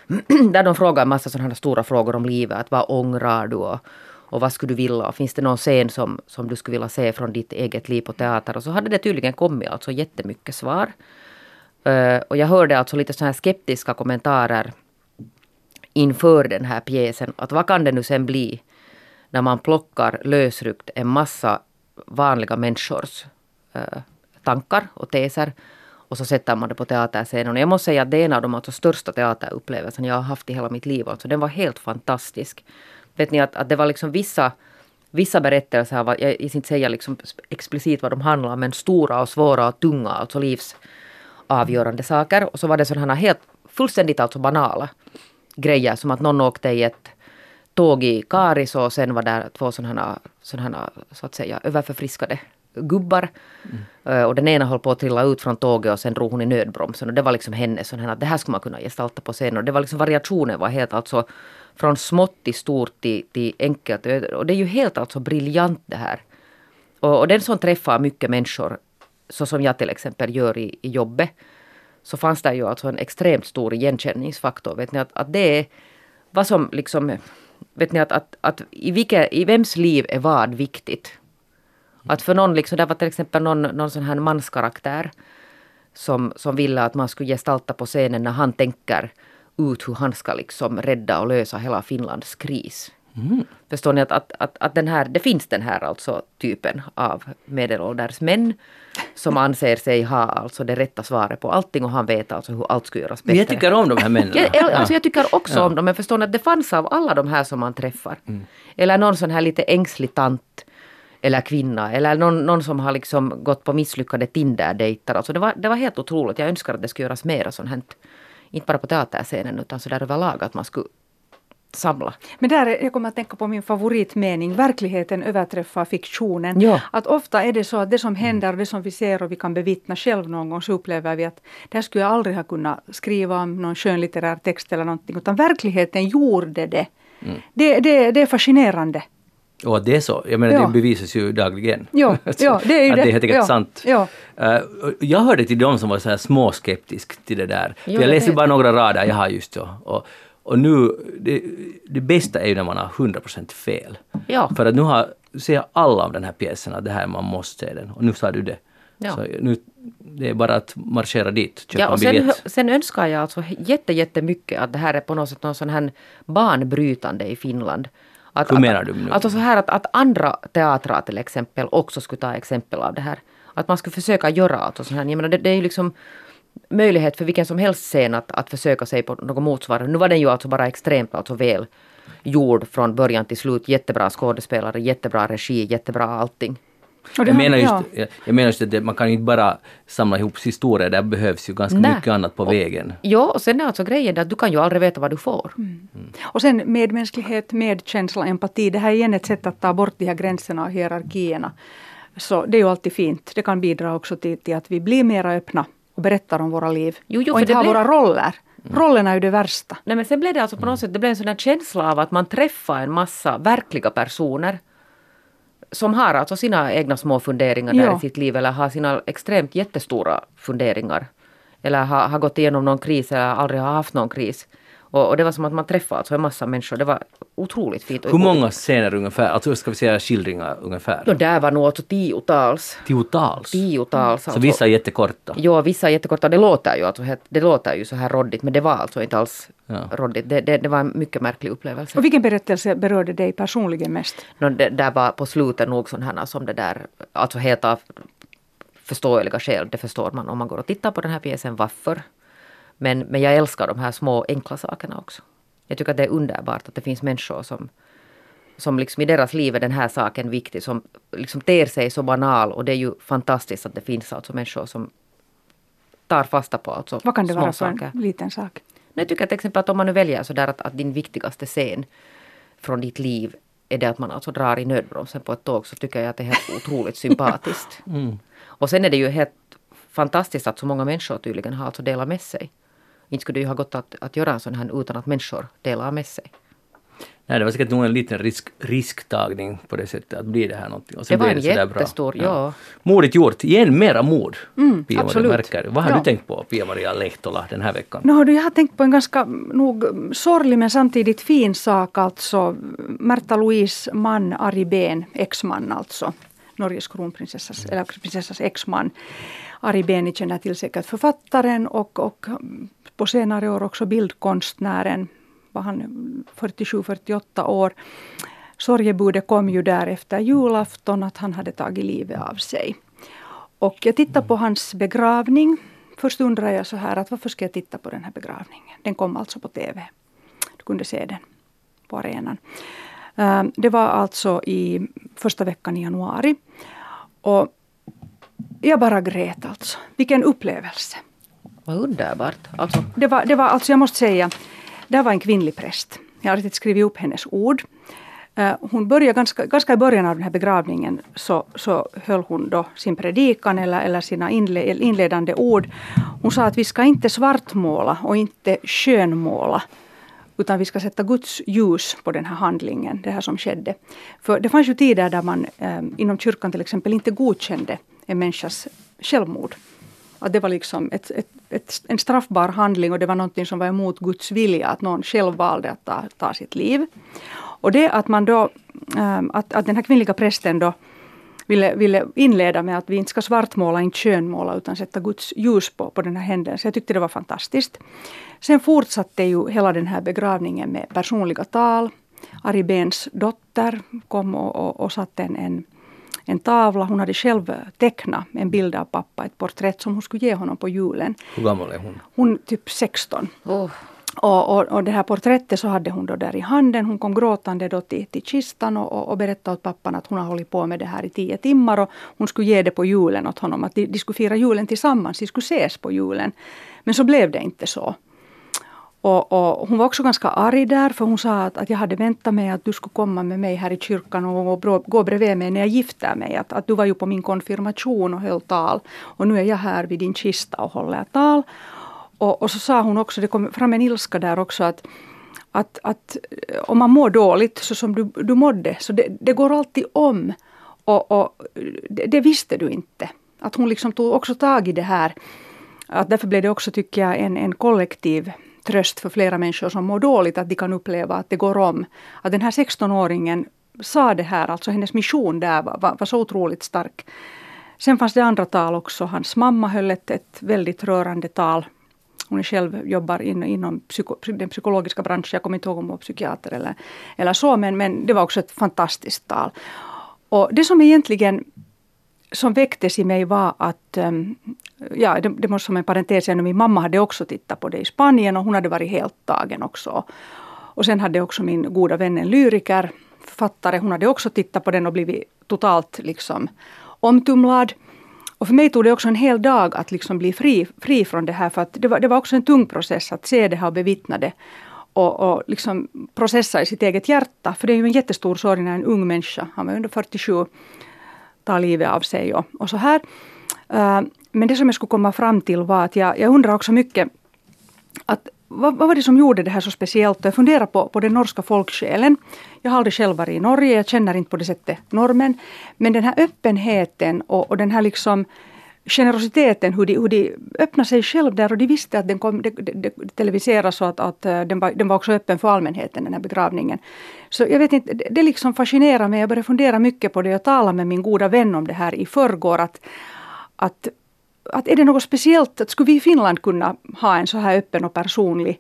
[SPEAKER 3] Där de frågar en massa sådana här stora frågor om livet. Att vad ångrar du och, och vad skulle du vilja? Och finns det någon scen som, som du skulle vilja se från ditt eget liv på teater? Och så hade det tydligen kommit alltså jättemycket svar. Eh, och jag hörde alltså lite sådana här skeptiska kommentarer inför den här pjäsen. Att vad kan det nu sen bli när man plockar lösryckt en massa vanliga människors eh, tankar och teser och så sätter man det på teaterscenen. Och jag måste säga att det är en av de alltså största teaterupplevelserna jag har haft i hela mitt liv. Alltså den var helt fantastisk. Vet ni att, att det var liksom vissa, vissa berättelser, var, jag ska inte säga liksom explicit vad de handlar om, men stora och svåra och tunga, alltså livsavgörande saker. Och så var det sådana här helt fullständigt alltså banala grejer som att någon åkte i ett tåg i Karis och sen var där två sådana här, sådana så att säga överförfriskade gubbar. Mm. Och den ena höll på att trilla ut från tåget och sen drog hon i nödbromsen. Och det var liksom hennes sån här att det här skulle man kunna gestalta på scenen. Och det var liksom variationen var helt alltså från smått till stort till, till enkelt. Och det är ju helt alltså briljant det här. Och, och den som träffar mycket människor, så som jag till exempel gör i, i jobbet, så fanns det ju alltså en extremt stor igenkänningsfaktor. Vet ni att, att det är vad som liksom, vet ni att, att, att i, vilka, i vems liv är vad viktigt? Att för någon, liksom, det var till exempel någon, någon sån här manskaraktär som, som ville att man skulle gestalta på scenen när han tänker ut hur han ska liksom rädda och lösa hela Finlands kris. Förstår ni att, att, att, att den här, det finns den här alltså typen av medelålders män som anser sig ha alltså det rätta svaret på allting och han vet alltså hur allt ska göras bättre.
[SPEAKER 1] Jag tycker om de här männen.
[SPEAKER 3] Jag, alltså jag tycker också om dem, men förstår ni att det fanns av alla de här som man träffar. Eller någon sån här lite ängslig tant eller kvinna eller någon, någon som har liksom gått på misslyckade Tinder-dejter. Alltså det, var, det var helt otroligt. Jag önskar att det skulle göras mera sånt här. Inte bara på teaterscenen utan så där överlag att man skulle samla.
[SPEAKER 2] Men där, är- jag kommer att tänka på min favoritmening, verkligheten överträffar fiktionen.
[SPEAKER 3] Ja.
[SPEAKER 2] Att ofta är det så att det som händer, det som vi ser och vi kan bevittna själv någon gång, så upplever vi att det här skulle jag aldrig ha kunnat skriva om någon skönlitterär text eller någonting, utan verkligheten gjorde det. Det, det, det är fascinerande.
[SPEAKER 1] Och det är så. Jag menar,
[SPEAKER 2] Ja.
[SPEAKER 1] det bevisas ju dagligen.
[SPEAKER 2] Ja, ja, det är ju
[SPEAKER 1] att
[SPEAKER 2] det.
[SPEAKER 1] är helt enkelt
[SPEAKER 2] Ja,
[SPEAKER 1] sant.
[SPEAKER 2] ja.
[SPEAKER 1] Och jag hörde till de som var så här småskeptisk till det där.
[SPEAKER 3] Jo,
[SPEAKER 1] jag läste
[SPEAKER 3] vet.
[SPEAKER 1] bara några rader, jag har just så. Och, och nu, det, det bästa är ju när man har 100% fel.
[SPEAKER 3] Ja.
[SPEAKER 1] För att nu har, ser alla om den här pjäsen att det här, man måste se den. Och nu sa du det.
[SPEAKER 3] Ja.
[SPEAKER 1] Så nu, det är bara att marschera dit, köpa
[SPEAKER 3] Ja,
[SPEAKER 1] en
[SPEAKER 3] och sen,
[SPEAKER 1] biljett.
[SPEAKER 3] sen önskar jag alltså jätte, jättemycket att det här är på något sätt någon sån här banbrytande i Finland. Att,
[SPEAKER 1] Hur
[SPEAKER 3] att,
[SPEAKER 1] menar du nu?
[SPEAKER 3] Alltså så här att, att andra teatrar till exempel också skulle ta exempel av det här. Att man skulle försöka göra alltså så här. Jag menar, det, det är ju liksom möjlighet för vilken som helst scen att, att försöka sig på något motsvarande. Nu var den ju alltså bara extremt alltså väl gjord från början till slut. Jättebra skådespelare, jättebra regi, jättebra allting.
[SPEAKER 2] Och det
[SPEAKER 1] Jag
[SPEAKER 2] har-
[SPEAKER 1] menar, just,
[SPEAKER 2] ja.
[SPEAKER 1] jag, jag menar just att det, man kan ju inte bara samla ihop historier, där behövs ju ganska
[SPEAKER 3] Nej.
[SPEAKER 1] mycket annat på vägen.
[SPEAKER 3] Ja, och sen är alltså grejen det att du kan ju aldrig veta vad du får.
[SPEAKER 2] Och sen medmänsklighet, medkänsla, empati. Det här är igen ett sätt att ta bort de här gränserna och hierarkierna. Så det är ju alltid fint. Det kan bidra också till, till att vi blir mera öppna och berättar om våra liv.
[SPEAKER 3] Jo, jo,
[SPEAKER 2] och
[SPEAKER 3] för
[SPEAKER 2] inte
[SPEAKER 3] det
[SPEAKER 2] har
[SPEAKER 3] blir-
[SPEAKER 2] våra roller. Rollerna är ju det värsta.
[SPEAKER 3] Nej, men sen blev det alltså på något sätt det blev en sån här känsla av att man träffar en massa verkliga personer som har alltså sina egna små funderingar där
[SPEAKER 2] Ja.
[SPEAKER 3] i sitt liv eller har sina extremt jättestora funderingar. Eller har, har gått igenom någon kris eller aldrig har haft någon kris. Och, och det var som att man träffade alltså en massa människor. Det var otroligt fint.
[SPEAKER 1] Hur många scener ungefär, alltså ska vi säga skildringar ungefär?
[SPEAKER 3] Och där var nog alltså tiotals.
[SPEAKER 1] Tiotals?
[SPEAKER 3] Tiotals.
[SPEAKER 1] Så
[SPEAKER 3] alltså.
[SPEAKER 1] vissa är jättekorta?
[SPEAKER 3] Ja, vissa är jättekorta. Det låter ju, alltså, det låter ju så här råddigt men det var alltså inte alls
[SPEAKER 1] Ja.
[SPEAKER 3] råddigt. Det, det, det var en mycket märklig upplevelse.
[SPEAKER 2] Och vilken berättelse berörde dig personligen mest?
[SPEAKER 3] Nå, det, där var på slutet nog sådana som det där, alltså helt av förståeliga skäl, det förstår man om man går och tittar på den här pjäsen, varför. Men, men jag älskar de här små enkla sakerna också. Jag tycker att det är underbart att det finns människor som, som liksom i deras liv är den här saken viktig, som liksom ter sig så banal och det är ju fantastiskt att det finns alltså människor som tar fasta på alltså
[SPEAKER 2] Vad kan det
[SPEAKER 3] små
[SPEAKER 2] vara för en liten sak?
[SPEAKER 3] Jag tycker till exempel att om man nu väljer så där att, att din viktigaste scen från ditt liv är det att man alltså drar i nödbromsen på ett tåg så tycker jag att det är helt otroligt sympatiskt. Och sen är det ju helt fantastiskt att så många människor tydligen har alltså delat med sig. Inte skulle det ju ha gått att, att göra en sån här utan att människor delar med sig.
[SPEAKER 1] Nej, det var säkert nog en liten risk, risktagning på det sättet att bli det här någonting. Och sen
[SPEAKER 3] Det var en
[SPEAKER 1] sådär bra.
[SPEAKER 3] jättestor, ja.
[SPEAKER 1] Modigt gjort. Igen mera mod. Pia-Maria
[SPEAKER 2] absolut.
[SPEAKER 1] Märker. Vad har
[SPEAKER 2] Ja.
[SPEAKER 1] du tänkt på, Pia-Maria Lehtola, den här veckan?
[SPEAKER 2] No, du, jag har tänkt på en ganska nog sorglig men samtidigt fin sak. Alltså Märta Louise man Ari Behn, exman alltså. Norges kronprinsessas, eller prinsessas exman. Ari Beni känner till säkert författaren och, och mm, på senare år också bildkonstnären. Var han 47-48 år. Sorgebudet kom ju där efter julafton att han hade tagit livet av sig. Och jag tittade på hans begravning. Först undrade jag så här att varför ska jag titta på den här begravningen? Den kom alltså på TV. Du kunde se den på arenan. Eh, Det var alltså i första veckan i januari. Och jag bara grät alltså. Vilken upplevelse.
[SPEAKER 3] Vad underbart. Alltså,
[SPEAKER 2] Det var, det var alltså, jag måste säga, det här var en kvinnlig präst. Jag har riktigt skrivit upp hennes ord. Eh, Hon började ganska, ganska i början av den här begravningen så, så höll hon då sin predikan eller, eller sina inle, inledande ord. Hon sa att vi ska inte svartmåla och inte skönmåla. Utan vi ska sätta Guds ljus på den här handlingen, det här som skedde. För det fanns ju tider där man eh, inom kyrkan till exempel inte godkände en människas självmord. Att det var liksom ett, ett, ett, en straffbar handling och det var någonting som var emot Guds vilja, att någon själv valde att ta, ta sitt liv. Och det att man då, ehm, att, att den här kvinnliga prästen då ville, ville inleda med att vi inte ska svartmåla, inte skönmåla utan sätta Guds ljus på, på den här händelsen. Jag tyckte det var fantastiskt. Sen fortsatte ju hela den här begravningen med personliga tal. Ari Behns dotter kom och, och, och satte en, en en tavla. Hon hade själv tecknat en bild av pappa, ett porträtt som hon skulle ge honom på julen.
[SPEAKER 1] Hur gammal är hon?
[SPEAKER 2] Hon typ 16.
[SPEAKER 3] oh,
[SPEAKER 2] och, och, och det här porträttet så hade hon då där i handen. Hon kom gråtande då till, till kistan och, och, och berättade åt pappan att hon har hållit på med det här i tio timmar och hon skulle ge det på julen åt honom. Att de, de skulle fira julen tillsammans, de skulle ses på julen. Men så blev det inte så. Och, och hon var också ganska arg där för hon sa att, att jag hade väntat mig att du skulle komma med mig här i kyrkan och, och gå bredvid mig när jag gifter mig. Att, att du var ju på min konfirmation och höll tal. Och nu är jag här vid din kista och håller tal. Och, och så sa hon också, det kom fram en ilska där också att att, att eh, om man mår dåligt så som du, du mådde, så det, det går alltid om. Och, och det, det visste du inte. Att hon liksom tog också tag i det här. Att därför blev det också, tycker jag, en, en kollektiv tröst för flera människor som mår dåligt, att de kan uppleva att det går om. Att den här 16-åringen sa det här, alltså hennes mission där var, var, var så otroligt stark. Sen fanns det andra tal också. Hans mamma höll ett, ett väldigt rörande tal. Hon själv jobbar in, inom psyko, den psykologiska branschen. Jag kommer inte ihåg om hon var psykiater eller, eller så, men, men det var också ett fantastiskt tal. Och det som egentligen som väcktes i mig var att, ehm, ja det, det måste som en parentes min mamma hade också tittat på det i Spanien och hon hade varit helt tagen också. Och sen hade också min goda vän en lyriker, författare, hon hade också tittat på den och blivit totalt liksom omtumlad. Och för mig tog det också en hel dag att liksom bli fri, fri från det här. För att det var, det var också en tung process att se det här och bevittna det. Och, och liksom processa i sitt eget hjärta. För det är ju en jättestor sorg när en ung människa, han var under 47, tar livet av sig och, och så här. Eh, men det som jag skulle komma fram till var att jag, jag undrar också mycket att vad, vad var det som gjorde det här så speciellt? Jag funderar på, på den norska folksjälen. Jag har aldrig själv varit i Norge, jag känner inte på det sättet normen. Men den här öppenheten och, och den här liksom generositeten, hur de, hur de öppnade sig själv där och de visste att den kom, det, det, det televiseras och att, att eh, den, var, den var också öppen för allmänheten, den här begravningen. Så jag vet inte, det, det liksom fascinerar mig. Jag började fundera mycket på det. Jag talade med min goda vän om det här i förrgår. Att, att att är det något speciellt, att skulle vi i Finland kunna ha en så här öppen och personlig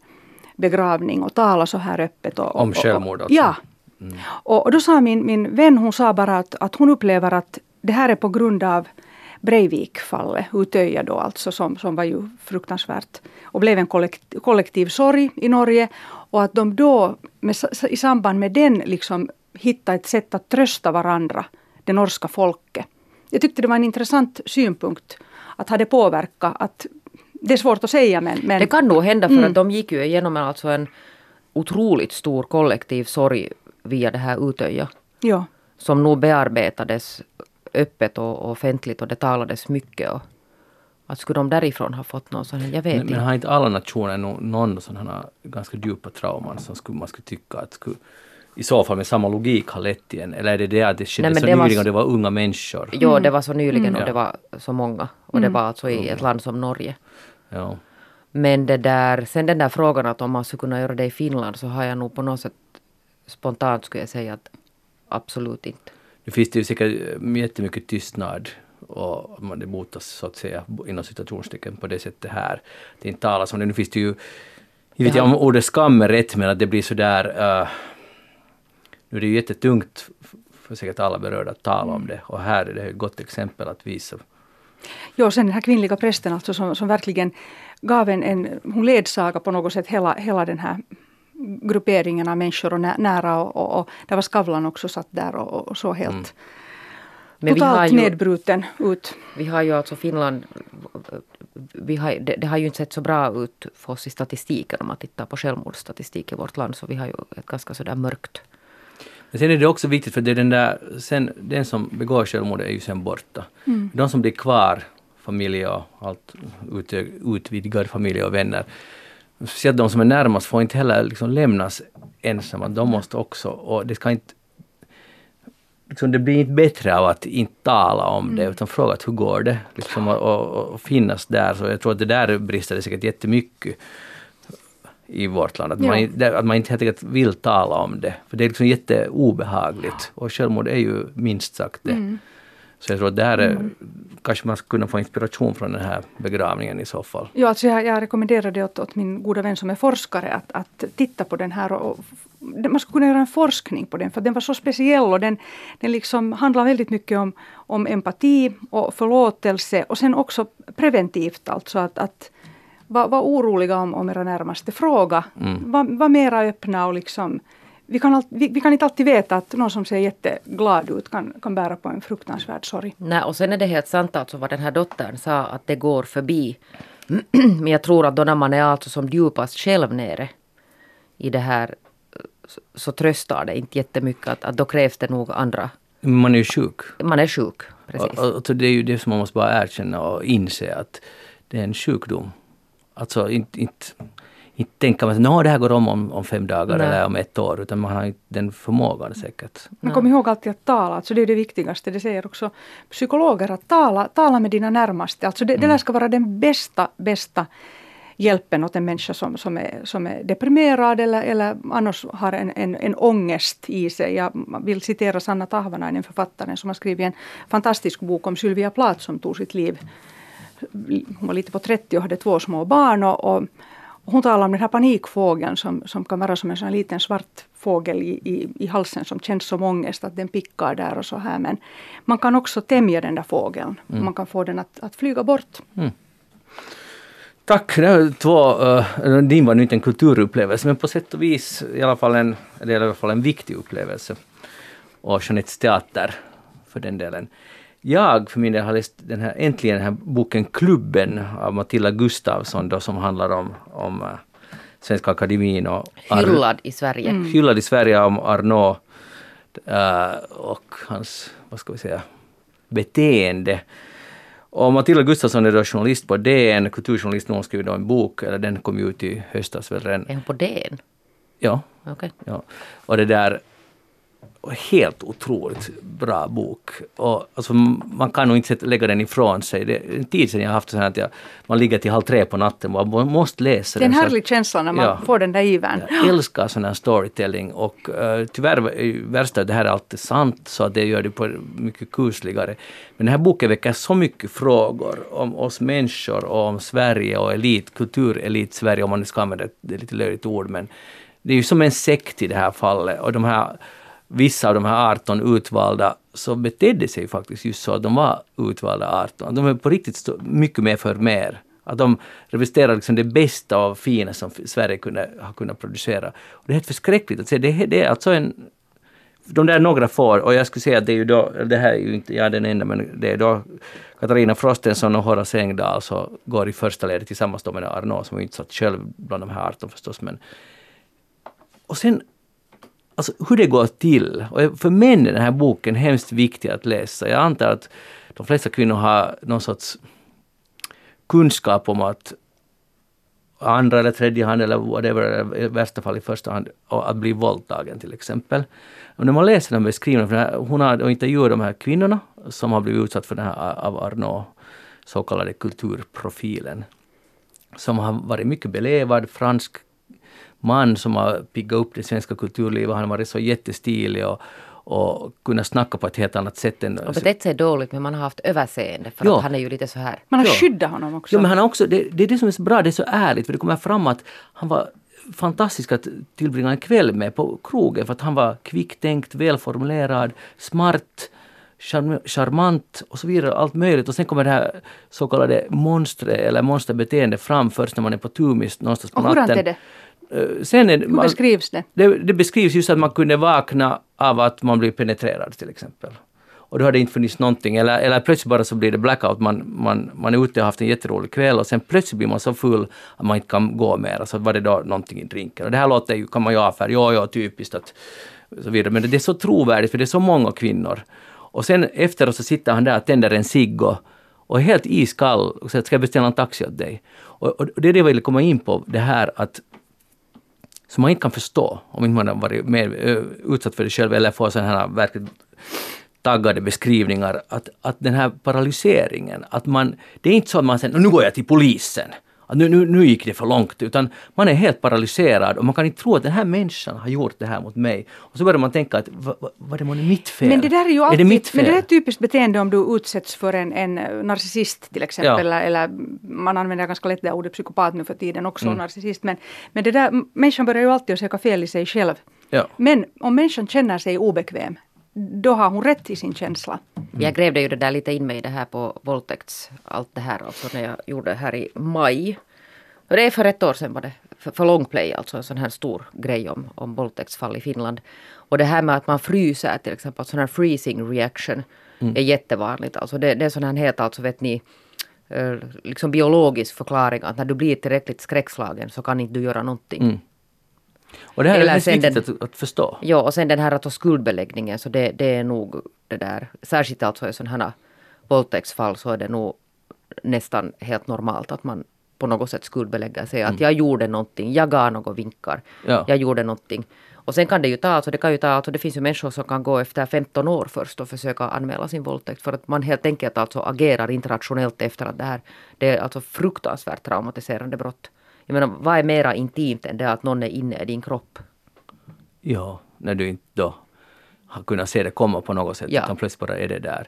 [SPEAKER 2] begravning och tala så här öppet? Och,
[SPEAKER 1] Om självmord alltså?
[SPEAKER 2] Ja. Mm. Och, och, då sa min, min vän, hon sa bara att, att hon upplever att det här är på grund av Breivik-fallet, Utöja då alltså, som, som var ju fruktansvärt och blev en kollektiv, kollektiv sorg i Norge. Och att de då med, i samband med den liksom hittade ett sätt att trösta varandra, det norska folket. Jag tyckte det var en intressant synpunkt att ha det påverkat. Att, det är svårt att säga men... men
[SPEAKER 3] det kan nog hända för mm. att de gick ju igenom alltså en otroligt stor kollektiv sorg via det här Utöja.
[SPEAKER 2] Ja.
[SPEAKER 3] Som nog bearbetades öppet och offentligt och det talades mycket. Och, att skulle de därifrån ha fått någon sån, jag vet
[SPEAKER 1] men,
[SPEAKER 3] inte.
[SPEAKER 1] Men har inte alla nationer någon sådana ganska djupa trauman som skulle, man skulle tycka att skulle i så fall med samma logik har lett till en? Eller är det det att det skedde Nej, så det nyligen och det var unga människor?
[SPEAKER 3] Jo, mm. det var så nyligen mm. och det var så många. Och det mm. var alltså i ett land som Norge.
[SPEAKER 1] Ja.
[SPEAKER 3] Men det där, sen den där frågan att om man skulle kunna göra det i Finland så har jag nog på något sätt spontant skulle jag säga att absolut inte.
[SPEAKER 1] Nu finns det ju säkert jättemycket tystnad och man det motas så att säga inom citationstecken på det sättet här. Det inte talas om det. Nu finns det ju, jag vet inte om ordet skam är rätt men att det blir sådär uh, nu är det ju jättetungt för säkert alla berörda att tala om det och här är det ett gott exempel att visa.
[SPEAKER 2] Ja, sen den här kvinnliga prästen alltså som, som verkligen gav en, en hon ledsaga på något sätt hela, hela den här grupperingen av människor och nära och, och, och där var Skavlan också satt där och, och så helt mm. Men totalt ju, nedbruten ut.
[SPEAKER 3] Vi har ju alltså Finland, vi har, det, det, har ju inte sett så bra ut för oss i statistiken om man tittar på självmordsstatistik i vårt land så vi har ju ett ganska sådär mörkt
[SPEAKER 1] men sen är det också viktigt för det är den där, sen, den som begår självmord är ju sen borta. Mm. De som blir kvar, familj och allt, ut, utvidgad familj och vänner, speciellt de som är närmast får inte heller liksom lämnas ensamma. De måste också, och det ska inte Liksom det blir inte bättre av att inte tala om mm. det utan fråga hur går det? Liksom, och, och, och, finnas där. Så jag tror att det där brister det säkert jättemycket i vårt land. Att, ja. man, att man inte helt enkelt vill tala om det. För det är liksom jätteobehagligt. Och självmord är ju minst sagt det. Mm. Så jag tror att det här är, mm. kanske man skulle kunna få inspiration från den här begravningen i så fall.
[SPEAKER 2] Ja, alltså jag, jag rekommenderade åt, åt min goda vän som är forskare att, att titta på den här. Och, man skulle kunna göra en forskning på den för den var så speciell och den, den liksom handlar väldigt mycket om, om empati och förlåtelse och sen också preventivt alltså att, att var, var oroliga om, om era närmaste. Fråga. Mm. Var, var mera öppna och liksom vi kan, all, vi, vi, kan inte alltid veta att någon som ser jätteglad ut kan, kan bära på en fruktansvärd sorg.
[SPEAKER 3] Nej, och sen är det helt sant alltså vad den här dottern sa att det går förbi. Men jag tror att då när man är alltså som djupast själv nere i det här så, så tröstar det inte jättemycket att, att då krävs det nog andra.
[SPEAKER 1] Man är ju sjuk.
[SPEAKER 3] Man är sjuk, precis.
[SPEAKER 1] Och, och, och det är ju det som man måste bara erkänna och inse att det är en sjukdom. Alltså inte, inte, inte tänka att det här går om, om om fem dagar Nej. eller om ett år utan man har inte den förmågan säkert.
[SPEAKER 2] Man kommer ihåg alltid att tala, alltså det är det viktigaste. Det säger också psykologer att tala, tala med dina närmaste. Alltså det, mm. det där ska vara den bästa, bästa hjälpen åt en människa som, som, är, som är deprimerad eller, eller annars har en, en, en ångest i sig. Jag vill citera Sanna Tahvanainen, författaren som har skrivit en fantastisk bok om Sylvia Plath som tog sitt liv hon var lite på 30 och hade två små barn. Och, och hon talade om den här panikfågeln som, som kan vara som en sån liten svart fågel i, i, i halsen som känns som ångest, att den pickar där och så här. Men man kan också tämja den där fågeln. Mm. Man kan få den att, att flyga bort. Mm.
[SPEAKER 1] Tack, det var två, uh, din var inte en kulturupplevelse men på sätt och vis i alla fall en, eller i alla fall en viktig upplevelse. Och Jeanettes teater för den delen. Jag för min del har läst den här, äntligen den här boken Klubben av Matilda Gustavsson då som handlar om, om uh, Svenska Akademin och
[SPEAKER 3] Hyllad i Sverige.
[SPEAKER 1] Mm. Hyllad i Sverige om Arnaud uh, och hans, vad ska vi säga, beteende. Och Matilda Gustafsson är då journalist på DN, kulturjournalist, hon skrev då en bok, eller den kom ut i höstas väl redan.
[SPEAKER 3] Är hon på DN?
[SPEAKER 1] Ja.
[SPEAKER 3] Okay.
[SPEAKER 1] ja. Och det där, helt otroligt bra bok. Och, alltså, man kan nog inte lägga den ifrån sig. Det är en tid sedan jag haft så här att jag, man ligger till halv tre på natten och man måste läsa
[SPEAKER 2] den.
[SPEAKER 1] Det
[SPEAKER 2] är en härlig känsla när man ja, får den där ivern.
[SPEAKER 1] Jag älskar sån här storytelling och uh, tyvärr är värsta det här är alltid sant så att det gör det på mycket kusligare. Men den här boken väcker så mycket frågor om oss människor och om Sverige och elit, kulturelit Sverige om man nu ska använda det lite löjligt ord men det är ju som en sekt i det här fallet och de här vissa av de här 18 utvalda så betedde sig faktiskt just så att de var utvalda 18. De är på riktigt mycket mer för mer. Att de representerar liksom det bästa och fina som Sverige kunde har kunnat producera. Och det är helt förskräckligt att se. Det, det är alltså en... De där några får, och jag skulle säga att det är ju då, det här är ju inte jag den enda, men det är då Katarina Frostenson och Horace Engdahl så alltså går i första ledet tillsammans med Arnaud som är inte satt själv bland de här 18 förstås. Men, och sen alltså hur det går till. Och för män är den här boken hemskt viktig att läsa. Jag antar att de flesta kvinnor har någon sorts kunskap om att andra eller tredje hand eller whatever, i värsta fall i första hand, att bli våldtagen till exempel. Och när man läser den beskrivningen, för hon har intervjuat de här kvinnorna som har blivit utsatta för den här av Arnaud, så kallade kulturprofilen, som har varit mycket belevad, fransk man som har piggat upp det svenska kulturlivet. Han har varit så jättestilig och, och kunnat snacka på ett helt annat sätt. Än,
[SPEAKER 3] och betett sig dåligt men man har haft överseende för ja. att han är ju lite så här.
[SPEAKER 2] Man har
[SPEAKER 3] ja.
[SPEAKER 2] skyddat honom också.
[SPEAKER 1] Ja, men han har också, det, det är det som är så bra, det är så ärligt för det kommer fram att han var fantastisk att tillbringa en kväll med på krogen för att han var kvicktänkt, välformulerad, smart, charmant och så vidare, allt möjligt. Och sen kommer det här så kallade monstret eller monsterbeteendet fram först när man är på tumis någonstans på
[SPEAKER 2] natten.
[SPEAKER 1] Och hur
[SPEAKER 2] är det?
[SPEAKER 1] Eh, sen är,
[SPEAKER 2] Hur beskrivs det?
[SPEAKER 1] det? det? beskrivs just att man kunde vakna av att man blir penetrerad till exempel. Och då har det inte funnits någonting, eller, eller plötsligt bara så blir det blackout, man, man, man är ute och har haft en jätterolig kväll och sen plötsligt blir man så full att man inte kan gå mer. Så var det då någonting i drinken. Och det här låter ju, kan man ju avfärda, ja ja typiskt att så vidare. Men det är så trovärdigt för det är så många kvinnor. Och sen efteråt så sitter han där och tänder en cigg och, och är helt iskall och säger ska jag beställa en taxi åt dig? Och, och det är det jag vill komma in på, det här att som man inte kan förstå om inte man har varit mer eh, utsatt för det själv eller får sådana här verkligt taggade beskrivningar. Att, att den här paralyseringen, att man, det är inte så att man säger nu går jag till polisen nu, nu, nu gick det för långt, utan man är helt paralyserad och man kan inte tro att den här människan har gjort det här mot mig. Och så börjar man tänka att vad, är det mitt fel?
[SPEAKER 2] Men det där är ju alltid,
[SPEAKER 1] är det mitt fel?
[SPEAKER 2] Men det är ett typiskt beteende om du utsätts för en, en narcissist till exempel, ja. eller, eller, man använder ganska lätt det ordet psykopat nu för tiden också, mm. narcissist. Men, men det där, människan börjar ju alltid att söka fel i sig själv.
[SPEAKER 1] Ja.
[SPEAKER 2] Men om människan känner sig obekväm, då har hon rätt i sin känsla.
[SPEAKER 3] Mm. Jag grävde ju det där lite in mig det här på våldtäkts, allt det här alltså när jag gjorde det här i maj. Och det är för ett år sedan var det, för, för Longplay, alltså en sån här stor grej om, om våldtäktsfall i Finland. Och det här med att man fryser till exempel, sån här freezing reaction mm. är jättevanligt. Alltså det, det är sån här helt, alltså vet ni, eh, liksom biologisk förklaring att när du blir tillräckligt skräckslagen så kan inte du göra någonting. Mm.
[SPEAKER 1] Och det här Eller är viktigt den, att, att, förstå.
[SPEAKER 3] Ja, och sen den här att skuldbeläggningen, så det, det är nog det där, särskilt alltså i sådana här våldtäktsfall så är det nog nästan helt normalt att man på något sätt skuldbelägger sig. Att mm. jag gjorde någonting, jag gav några vinkar, ja. jag gjorde någonting. Och sen kan det ju ta, alltså det kan ju ta, alltså det finns ju människor som kan gå efter 15 år först och försöka anmäla sin våldtäkt. För att man helt enkelt alltså agerar internationellt efter att det här, det är alltså fruktansvärt traumatiserande brott. Jag menar, vad är mera intimt än det att någon är inne i din kropp?
[SPEAKER 1] Ja, när du inte då har kunnat se det komma på något sätt, ja. utan plötsligt bara är det där.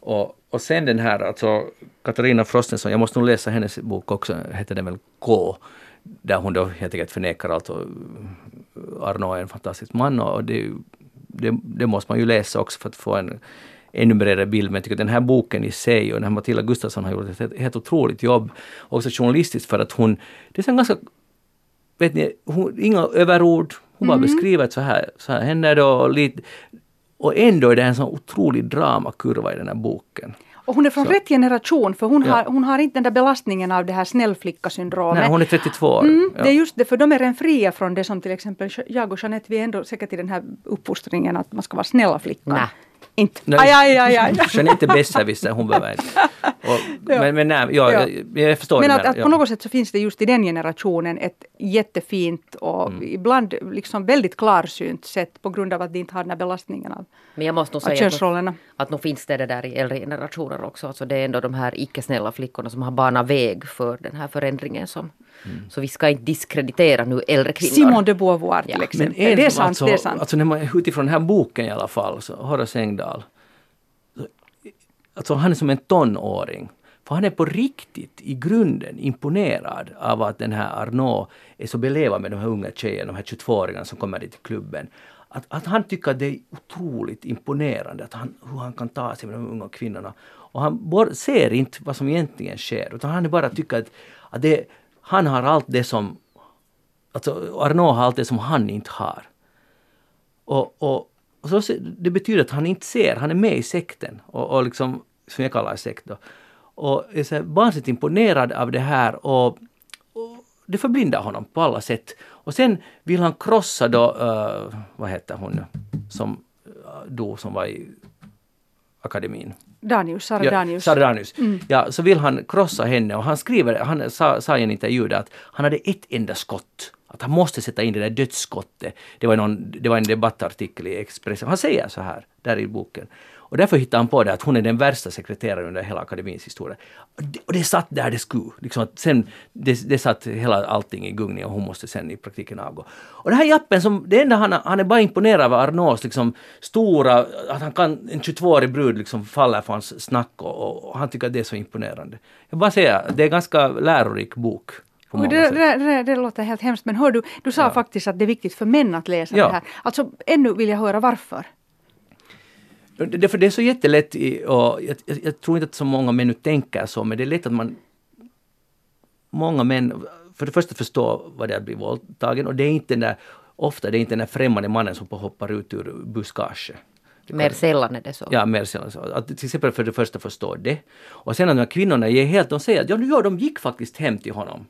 [SPEAKER 1] Och, och sen den här, alltså Katarina Frostenson, jag måste nog läsa hennes bok också, heter den väl K, där hon då helt enkelt förnekar allt och Arno är en fantastisk man och det, det, det, måste man ju läsa också för att få en ännu bredare bild. Men jag tycker att den här boken i sig och den här Matilda Gustafsson har gjort ett helt otroligt jobb, också journalistiskt för att hon, det är en ganska, vet ni, hon, inga överord, hon bara mm. beskriver att så här, så här händer det och lite, och ändå är det en sån otrolig dramakurva i den här boken.
[SPEAKER 2] Och hon är från
[SPEAKER 1] Så.
[SPEAKER 2] rätt generation för hon,
[SPEAKER 1] Ja.
[SPEAKER 2] har, hon har inte den där belastningen av det här snällflickasyndromet.
[SPEAKER 1] Nej, hon är 32 år.
[SPEAKER 2] Mm,
[SPEAKER 1] Ja.
[SPEAKER 2] Det är just det, för de är en fria från det som till exempel jag och Jeanette, vi är ändå säkert i den här uppfostringen att man ska vara snälla flickan.
[SPEAKER 3] Nej.
[SPEAKER 2] Inte.
[SPEAKER 1] Nej.
[SPEAKER 2] Aj, aj, aj, aj.
[SPEAKER 1] Jeanette är besserwisser, hon behöver inte. Och,
[SPEAKER 2] Ja.
[SPEAKER 1] Men, men nej, ja,
[SPEAKER 2] Ja.
[SPEAKER 1] Jag, jag förstår
[SPEAKER 2] Men att, att
[SPEAKER 1] ja.
[SPEAKER 2] på något sätt så finns det just i den generationen ett jättefint och
[SPEAKER 1] Mm.
[SPEAKER 2] ibland liksom väldigt klarsynt sätt på grund av att de inte har den här belastningen av,
[SPEAKER 3] Men jag måste nog säga att,
[SPEAKER 2] könsrollerna.
[SPEAKER 3] att nog finns det det där i äldre generationer också. Alltså det är ändå de här icke-snälla flickorna som har banat väg för den här förändringen. Som,
[SPEAKER 1] Mm.
[SPEAKER 3] Så vi ska inte diskreditera nu äldre kvinnor.
[SPEAKER 2] Simone de Beauvoir till exempel.
[SPEAKER 1] Men en
[SPEAKER 2] det är sant,
[SPEAKER 1] alltså,
[SPEAKER 2] det är sant.
[SPEAKER 1] Alltså när man, utifrån den här boken i alla fall, så Horace Engdahl så- Alltså han är som en tonåring. För han är på riktigt i grunden imponerad av att den här Arnaud är så belevad med de här unga tjejerna, de här 22-åringarna som kommer dit till klubben. Att, att han tycker att det är otroligt imponerande att han, hur han kan ta sig med de unga kvinnorna. Och han ser inte vad som egentligen sker utan han är bara tycker att, att det, han har allt det som Alltså Arnaud har allt det som han inte har. Och, och, och så, det betyder att han inte ser, han är med i sekten. Och, och liksom, som jag kallar sekt då. Och är så vansinnigt imponerad av det här och, och det förblindar honom på alla sätt. Och sen vill han krossa då, eh, vad heter hon som uh, dog som var i akademin.
[SPEAKER 2] Danius, Sara
[SPEAKER 1] Ja,
[SPEAKER 2] Danius.
[SPEAKER 1] Sara Danius. Ja, så vill han krossa henne och han skriver, han sa, sa i en intervju att han hade ett enda skott. Att han måste sätta in det där dödsskottet. Det var, någon, det var en debattartikel i Expressen. Han säger så här, där i boken. Och därför hittade han på det att hon är den värsta sekreteraren under hela akademins historia. Och det, och det satt där det skulle. Liksom att sen, det, det satt hela allting i gungning och hon måste sen i praktiken avgå. Och den här jappen, som, det enda han, han är bara imponerad av Arnauds liksom, stora, att han kan, en 22-årig brud liksom faller för hans snack och, och han tycker att det är så imponerande. Jag bara säger, det är en ganska lärorik bok.
[SPEAKER 2] Det, det, det, det låter helt hemskt men hör du, du sa
[SPEAKER 1] Ja.
[SPEAKER 2] faktiskt att det är viktigt för män att läsa
[SPEAKER 1] Ja.
[SPEAKER 2] det här. Alltså ännu vill jag höra varför.
[SPEAKER 1] Det, det- för det är så jättelätt, i, och jag, jag, jag tror inte att så många män nu tänker så, men det är lätt att man... Många män, för det första förstår vad det är att bli våldtagen och det är inte den där, ofta det är inte den där främmande mannen som hoppar ut ur buskage.
[SPEAKER 3] Mer sällan är det så.
[SPEAKER 1] Ja, mer sällan så. Att till exempel för det första förstår det. Och sen att de här kvinnorna ger helt, de säger att ja, nu- ja, de gick faktiskt hem till honom.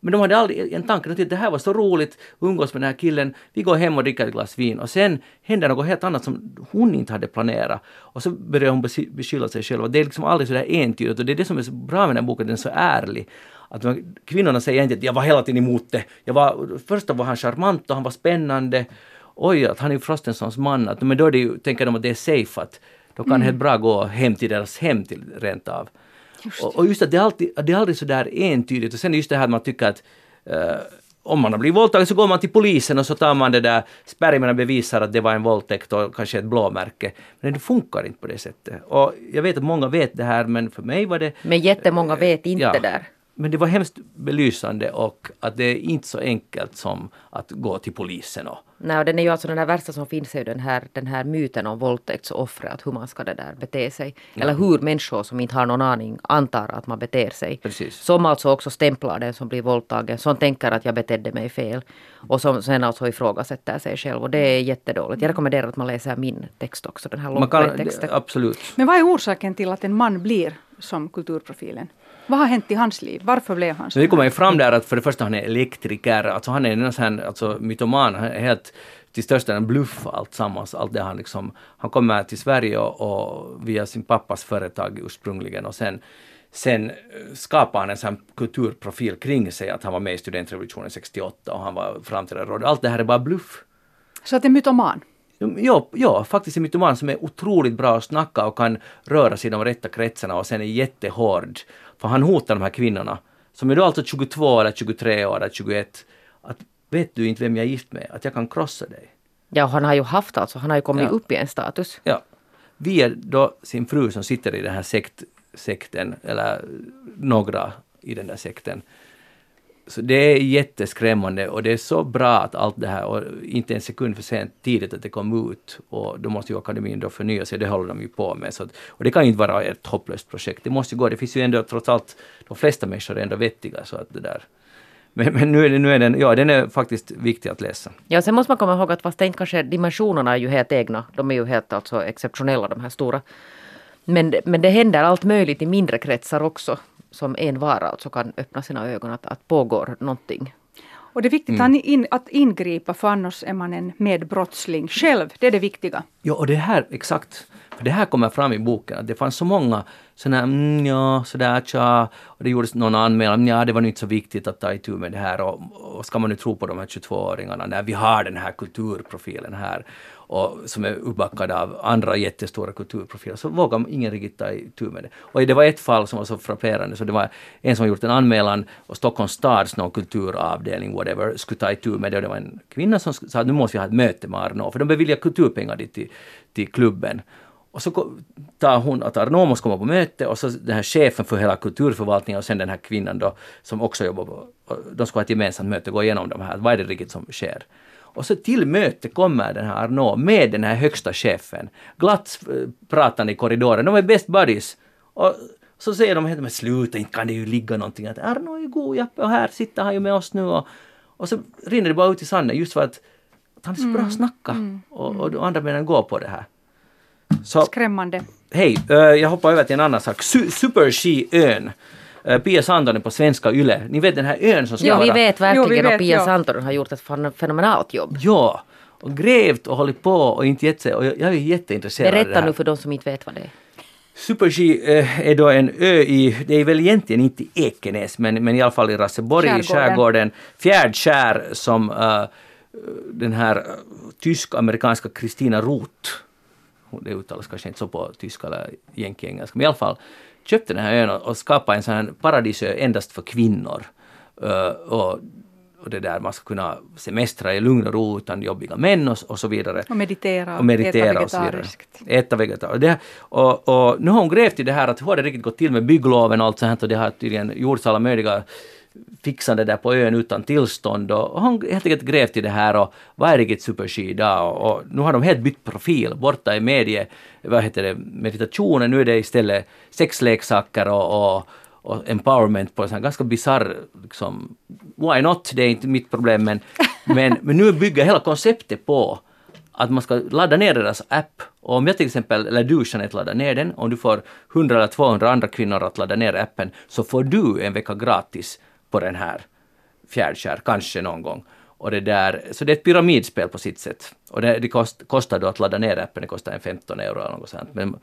[SPEAKER 1] Men de hade aldrig en tanke att det här var så roligt, umgås med den här killen, vi går hem och dricker ett glas vin och sen händer något helt annat som hon inte hade planerat. Och så börjar hon besky- beskylla sig själv och det är liksom aldrig så där entydigt och det är det som är så bra med den här boken, den är så ärlig. Att de, kvinnorna säger inte att jag var hela tiden emot det. Jag var, först var han charmant och han var spännande. Oj, att han är ju Frostensons man. Att, men då är det ju, tänker de att det är safe att då kan helt bra gå hem till deras hem till rent av. Och, och just att det är, alltid, det är aldrig så där entydigt. Och sen just det här att man tycker att eh, om man har blivit våldtagen så går man till polisen och så tar man det där spermierna bevisar att det var en våldtäkt och kanske ett blåmärke. Men det funkar inte på det sättet. Och jag vet att många vet det här men för mig var det
[SPEAKER 3] Men jättemånga vet inte
[SPEAKER 1] ja.
[SPEAKER 3] där.
[SPEAKER 1] Men det var hemskt belysande och att det är inte så enkelt som att gå till polisen och
[SPEAKER 3] Nej, och den är ju alltså den här värsta som finns är ju den här, den här myten om våldtäktsoffret, att hur man ska det där bete sig. Eller hur människor som inte har någon aning antar att man beter sig.
[SPEAKER 1] Precis.
[SPEAKER 3] Som alltså också stämplar den som blir våldtagen, som tänker att jag betedde mig fel. Och som sen alltså ifrågasätter sig själv och det är jättedåligt. Jag rekommenderar att man läser min text också, den här
[SPEAKER 1] man kan,
[SPEAKER 3] långtexten.
[SPEAKER 1] absolut.
[SPEAKER 2] Men vad är orsaken till att en man blir som kulturprofilen? Vad har hänt i hans liv? Varför blev han så?
[SPEAKER 1] Det kommer ju fram där att för det första han är elektriker, alltså han är en sån alltså mytoman, han är helt till största delen bluff alltsammans, allt det han liksom, han kommer till Sverige och, och via sin pappas företag ursprungligen och sen Sen skapade han en sån kulturprofil kring sig, att han var med i studentrevolutionen 68 och han var framträdande. Allt det här är bara bluff.
[SPEAKER 2] Så att en mytoman?
[SPEAKER 1] Ja, ja, faktiskt en mytoman som är otroligt bra att snacka och kan röra sig i de rätta kretsarna och sen är jättehård. För han hotar de här kvinnorna, som är då alltså 22 eller 23 år eller 21, att vet du inte vem jag är gift med? Att jag kan krossa dig.
[SPEAKER 3] Ja, han har ju haft alltså, han har ju kommit
[SPEAKER 1] Ja.
[SPEAKER 3] upp i en status.
[SPEAKER 1] Ja. Via då sin fru som sitter i den här sekt, sekten, eller några i den där sekten. Så det är jätteskrämmande och det är så bra att allt det här, och inte en sekund för sent tidigt att det kom ut. Och då måste ju akademin då förnya sig, det håller de ju på med. Så att, och det kan ju inte vara ett hopplöst projekt, det måste ju gå. Det finns ju ändå trots allt, de flesta människor är ändå vettiga så att det där. Men, men nu, är det, nu är den, ja den är faktiskt viktig att läsa.
[SPEAKER 3] Ja, sen måste man komma ihåg att fast det inte kanske dimensionerna är ju helt egna. De är ju helt alltså exceptionella de här stora. Men, men det händer allt möjligt i mindre kretsar också. Som en var alltså kan öppna sina ögon att, att pågår någonting.
[SPEAKER 2] Och det är viktigt
[SPEAKER 1] Mm.
[SPEAKER 2] att in, att ingripa för annars är man en medbrottsling själv. Det är det viktiga.
[SPEAKER 1] Ja, och det här, exakt. För det här kommer fram i boken, det fanns så många sådana mm, ja, sådär, tja, och det gjordes någon anmälan, ja, det var nu inte så viktigt att ta itu med det här, och, och ska man nu tro på de här 22-åringarna, när vi har den här kulturprofilen här, och som är uppbackade av andra jättestora kulturprofiler, så vågar ingen riktigt ta itu med det. Och det var ett fall som var så frapperande, så det var en som gjort en anmälan, och Stockholms stads någon kulturavdelning, whatever, skulle ta itu med det, och det var en kvinna som sa att nu måste vi ha ett möte med Arnault, för de beviljar kulturpengar dit till, till klubben. Och så tar hon att Arnault måste komma på möte och så den här chefen för hela kulturförvaltningen och sen den här kvinnan då som också jobbar på, de ska ha ett gemensamt möte och gå igenom de här, vad är det riktigt som sker. Och så till möte kommer den här Arnaud med den här högsta chefen, glatt eh, pratande i korridoren, de är best buddies. Och så säger de helt men sluta, inte kan det ju ligga någonting. Att Arnaud är god Jappe och här sitter han ju med oss nu. Och, och så rinner det bara ut i sanden just för att, att han är så bra att snacka. Och, och de andra männen går på det här. Så,
[SPEAKER 2] Skrämmande.
[SPEAKER 1] Hej, eh, jag hoppar över till en annan sak. Su Super-Ski-ön. Uh, Pia Sandonen på svenska YLE. Ni vet den här ön som ska
[SPEAKER 3] Ja, vi
[SPEAKER 1] vara...
[SPEAKER 3] vet verkligen
[SPEAKER 2] Jo, vi vet,
[SPEAKER 3] och Pia
[SPEAKER 2] ja.
[SPEAKER 3] Santonen har gjort ett fenomenalt jobb.
[SPEAKER 1] Ja, och grävt och hållit på och inte gett sig. Och jag, jag är jätteintresserad av det
[SPEAKER 3] Berätta
[SPEAKER 1] här.
[SPEAKER 3] nu för de som inte vet vad det är.
[SPEAKER 1] Super-G är då en ö i, det är väl egentligen inte i Ekenäs, men, men i alla fall i Raseborg i
[SPEAKER 2] Skärgården.
[SPEAKER 1] Fjärdskär som eh, den här tysk-amerikanska Kristina Roth, det uttalas kanske inte så på tyska eller jänkiengelska, men i alla fall köpte den här ön och, skapade en sån här paradisö endast för kvinnor. Eh, och, och det där man ska kunna semestra i lugn och ro utan jobbiga män och, och så vidare
[SPEAKER 2] Och meditera
[SPEAKER 1] och meditera
[SPEAKER 2] äta
[SPEAKER 1] och
[SPEAKER 2] vegetariskt.
[SPEAKER 1] Äta vegetariskt. Det, och, och nu har hon grävt i det här att hur har det riktigt gått till med byggloven och allt sånt och det har tydligen gjorts alla möjliga fixande där på ön utan tillstånd och, har helt enkelt grävt i det här och vad är riktigt superski idag och, och nu har de helt bytt profil borta i medie, vad heter det, meditationen, nu är det istället sexleksaker och, och och empowerment på en sån ganska bisarr, liksom, why not, det är inte mitt problem men, men, men nu bygger hela konceptet på att man ska ladda ner deras app. Och om jag till exempel, eller du Jeanette laddar ner den, om du får 100 eller 200 andra kvinnor att ladda ner appen, så får du en vecka gratis på den här fjärdskär, kanske någon gång. Och det där, så det är ett pyramidspel på sitt sätt. Och det, det kost, kostar då att ladda ner appen, det kostar en 15 euro eller något sånt. Men,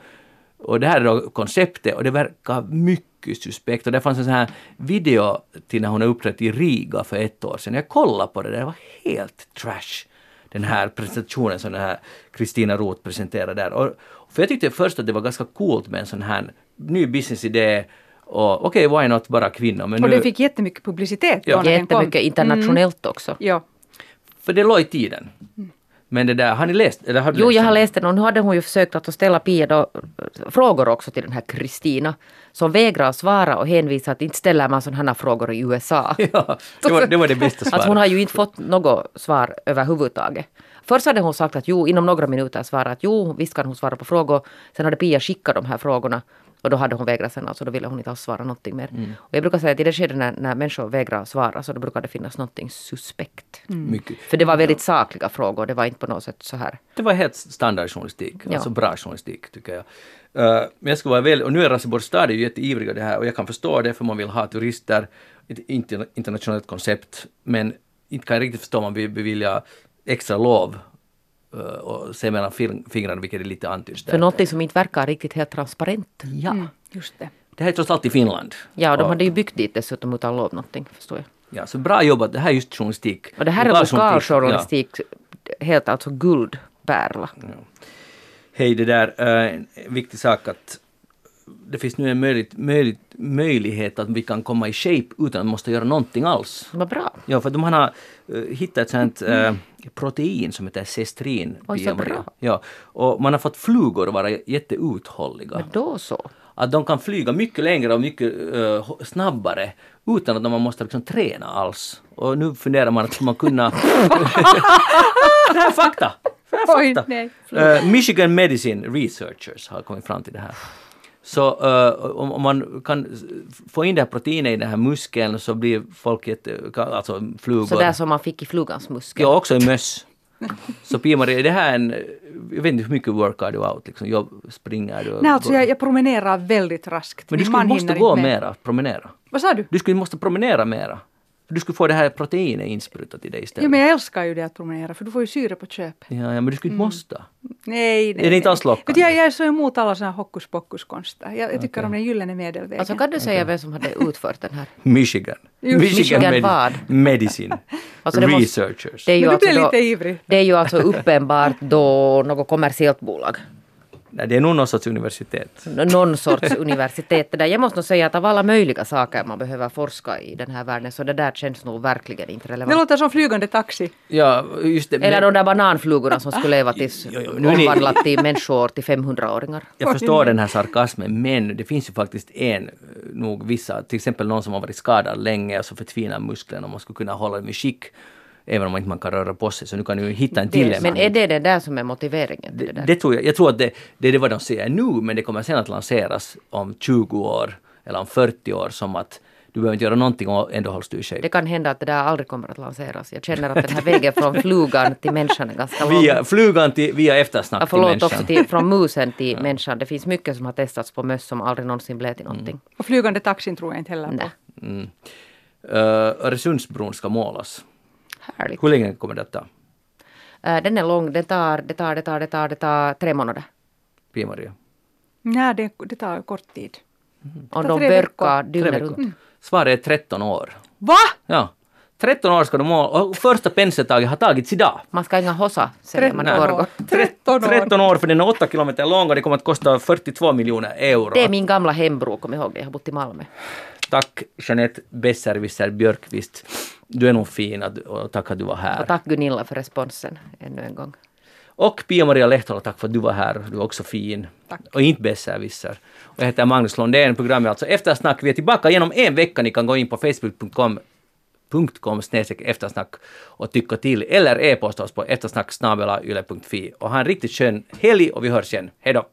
[SPEAKER 1] och det här är då konceptet och det verkar mycket suspekt. Och det fanns en sån här video till när hon har uppträtt i Riga för ett år sedan. Jag kollade på det, det var helt trash. Den här presentationen som den här Kristina Roth presenterade där. Och, för jag tyckte först att det var ganska coolt med en sån här ny businessidé. Och okej, why not bara kvinnor? Men
[SPEAKER 2] Och
[SPEAKER 1] nu,
[SPEAKER 2] det fick jättemycket publicitet
[SPEAKER 1] Ja.
[SPEAKER 2] då när den kom.
[SPEAKER 3] Jättemycket internationellt också.
[SPEAKER 2] Ja.
[SPEAKER 1] För det låg i tiden. Men det där, har ni läst? Eller har du
[SPEAKER 3] Jo,
[SPEAKER 1] läst
[SPEAKER 3] jag har läst den och nu hade hon ju försökt att ställa Pia då, eh, frågor också till den här Kristina. Som vägrar svara och hänvisar att inte ställer man sådana här frågor i USA.
[SPEAKER 1] Ja, det var det, var det bästa svaret.
[SPEAKER 3] Att hon har ju inte fått något svar överhuvudtaget. Först hade hon sagt att jo, inom några minuter svara att jo, visst kan hon svara på frågor. Sen hade Pia skickat de här frågorna och då hade hon vägrat sen, alltså då ville hon inte alls svara någonting mer.
[SPEAKER 1] Mm.
[SPEAKER 3] Och jag brukar säga att i det skedet när, när människor vägrar svara så då brukar det finnas någonting suspekt.
[SPEAKER 1] Mycket.
[SPEAKER 3] För det var väldigt sakliga frågor, det var inte på något sätt så här.
[SPEAKER 1] Det var helt standardjournalistik,
[SPEAKER 3] Ja.
[SPEAKER 1] alltså bra journalistik tycker jag. Eh, men jag ska vara väl, och nu är Raseborgs stad ju jätteivriga det här och jag kan förstå det för man vill ha turister, ett inter, internationellt koncept, men inte kan jag riktigt förstå om man vill bevilja extra lov och se mellan fing- fingrarna vilket är lite antyds där.
[SPEAKER 3] För någonting som inte verkar riktigt helt transparent.
[SPEAKER 1] Ja,
[SPEAKER 2] Mm, just det.
[SPEAKER 1] det här är trots allt i Finland.
[SPEAKER 3] Ja, och de
[SPEAKER 1] Och-
[SPEAKER 3] hade ju byggt dit dessutom utan lov någonting, förstår jag.
[SPEAKER 1] Ja, så bra jobbat, det här är just journalistik.
[SPEAKER 3] Och det här är
[SPEAKER 1] Lokaljournalistik,
[SPEAKER 3] lokaljournalistik, helt alltså guldpärla.
[SPEAKER 1] Hej, det där är en viktig sak att det finns nu en möjligt, möjligt, möjlighet att vi kan komma i shape utan att måste göra någonting alls.
[SPEAKER 3] Vad bra.
[SPEAKER 1] Ja, för de har uh, hittat ett sånt uh, protein som heter cestrin.
[SPEAKER 3] Oj, så bra.
[SPEAKER 1] Ja, och man har fått flugor att vara jätteuthålliga.
[SPEAKER 3] Men då så.
[SPEAKER 1] Att de kan flyga mycket längre och mycket eh, snabbare utan att man måste liksom träna alls. Och nu funderar man att man kunna... det här är fakta! Här är
[SPEAKER 2] Oj,
[SPEAKER 1] fakta.
[SPEAKER 2] nej.
[SPEAKER 1] Eh, Michigan Medicine Researchers har kommit fram till det här. Så uh, om, om, man kan få in det här proteinet i den här muskeln så blir folk jätte, alltså flugor.
[SPEAKER 3] Så där som man fick i flugans muskel.
[SPEAKER 1] Ja, också i möss. Så Pia-Maria, är det här en, jag vet inte hur mycket workar du out, liksom, jag springer du?
[SPEAKER 2] Nej, alltså jag, jag promenerar väldigt raskt.
[SPEAKER 1] Men du skulle
[SPEAKER 2] man
[SPEAKER 1] måste gå
[SPEAKER 2] med.
[SPEAKER 1] mera, promenera.
[SPEAKER 2] Vad sa du?
[SPEAKER 1] Du skulle måste promenera mera. Du skulle få det här proteinet insprutat i dig istället.
[SPEAKER 2] Ja, men jag älskar ju det att promenera för du får ju syre på köpet.
[SPEAKER 1] ja, ja, men du skulle inte måste.
[SPEAKER 2] Nej, nej.
[SPEAKER 1] Är det inte alls lockande?
[SPEAKER 2] Jag, jag är så emot alla såna här hokus pokus-konster. Jag, jag tycker
[SPEAKER 1] Okej.
[SPEAKER 2] om den gyllene medelvägen.
[SPEAKER 3] Alltså kan du säga vem som hade utfört den här?
[SPEAKER 1] Michigan.
[SPEAKER 2] Just
[SPEAKER 3] Michigan vad?
[SPEAKER 1] Medicine.
[SPEAKER 3] Alltså det måste-
[SPEAKER 1] Researchers.
[SPEAKER 3] Det är ju,
[SPEAKER 2] Men du
[SPEAKER 3] alltså
[SPEAKER 2] blir
[SPEAKER 3] då,
[SPEAKER 2] lite ivrig.
[SPEAKER 3] det är ju alltså uppenbart då något kommersiellt bolag.
[SPEAKER 1] Nej, det är nog någon sorts universitet.
[SPEAKER 3] Någon sorts universitet. Det där. Jag måste nog säga att av alla möjliga saker man behöver forska i den här världen så det där känns nog verkligen inte
[SPEAKER 2] Det
[SPEAKER 3] relevant.
[SPEAKER 2] låter som flygande taxi.
[SPEAKER 1] Ja, just det.
[SPEAKER 3] Eller
[SPEAKER 1] men-
[SPEAKER 3] de där bananflugorna som skulle leva tills
[SPEAKER 1] Jo, jo, nu är ni-
[SPEAKER 3] omvandlat till människor till 500-åringar.
[SPEAKER 1] Jag förstår den här sarkasmen, men det finns ju faktiskt en, eh, nog vissa, till exempel någon som har varit skadad länge och så förtvinar musklerna och man skulle kunna hålla dem i skick, även om man inte man kan röra på sig. Så nu kan du hitta en till.
[SPEAKER 3] Men är det det där som är motiveringen till det
[SPEAKER 1] det,
[SPEAKER 3] där?
[SPEAKER 1] det tror jag, jag tror att det, det är det vad de säger nu, men det kommer sen att lanseras om 20 år eller om 40 år som att du behöver inte göra någonting och ändå hålls du i shape.
[SPEAKER 3] Det kan hända att det där aldrig kommer att lanseras. Jag känner att den här vägen från flugan till människan är ganska lång.
[SPEAKER 1] Via flugan till, via eftersnack
[SPEAKER 3] Ja,
[SPEAKER 1] till
[SPEAKER 3] förlåt
[SPEAKER 1] människan.
[SPEAKER 3] också till, från musen till människan. Det finns mycket som har testats på möss som aldrig någonsin blev till någonting.
[SPEAKER 2] Och flygande taxin tror jag inte heller på.
[SPEAKER 3] Nej.
[SPEAKER 1] Mm. Uh, Öresundsbron ska målas.
[SPEAKER 3] Härligt.
[SPEAKER 1] Hur länge kommer det att ta?
[SPEAKER 3] Äh, den är lång. Det tar, det tar, det tar, det tar, det tar tre månader.
[SPEAKER 1] Pia-Maria?
[SPEAKER 2] Nej, det, det tar kort tid.
[SPEAKER 3] Om
[SPEAKER 2] tar
[SPEAKER 3] de
[SPEAKER 2] tre
[SPEAKER 3] börkar dygnet runt.
[SPEAKER 1] Svaret är 13 år.
[SPEAKER 2] Va?
[SPEAKER 1] Ja. 13 år ska du måla och första penseltaget har tagits idag.
[SPEAKER 3] Man ska inga hossa, säger man i. Borgå.
[SPEAKER 2] 13 år.
[SPEAKER 1] 13 år för den är 8 kilometer lång och det kommer att kosta 42 miljoner euro.
[SPEAKER 3] Det är min gamla hembro, kom ihåg det. Jag har bott i Malmö.
[SPEAKER 1] Tack Jeanette Besserwisser Björkqvist. Du är nog fin och tack att du var här.
[SPEAKER 3] Och tack Gunilla för responsen ännu en gång.
[SPEAKER 1] Och Pia-Maria Lehtola, tack för att du var här. Du är också fin.
[SPEAKER 2] Tack.
[SPEAKER 1] Och inte besserwisser. Och jag heter Magnus Lundén. Programmet är alltså Eftersnack. Vi är tillbaka genom en vecka. Ni kan gå in på facebook.com .com eftersnack och tycka till eller e-posta oss på eftersnack och ha en riktigt skön helg och vi hörs igen. Hej då!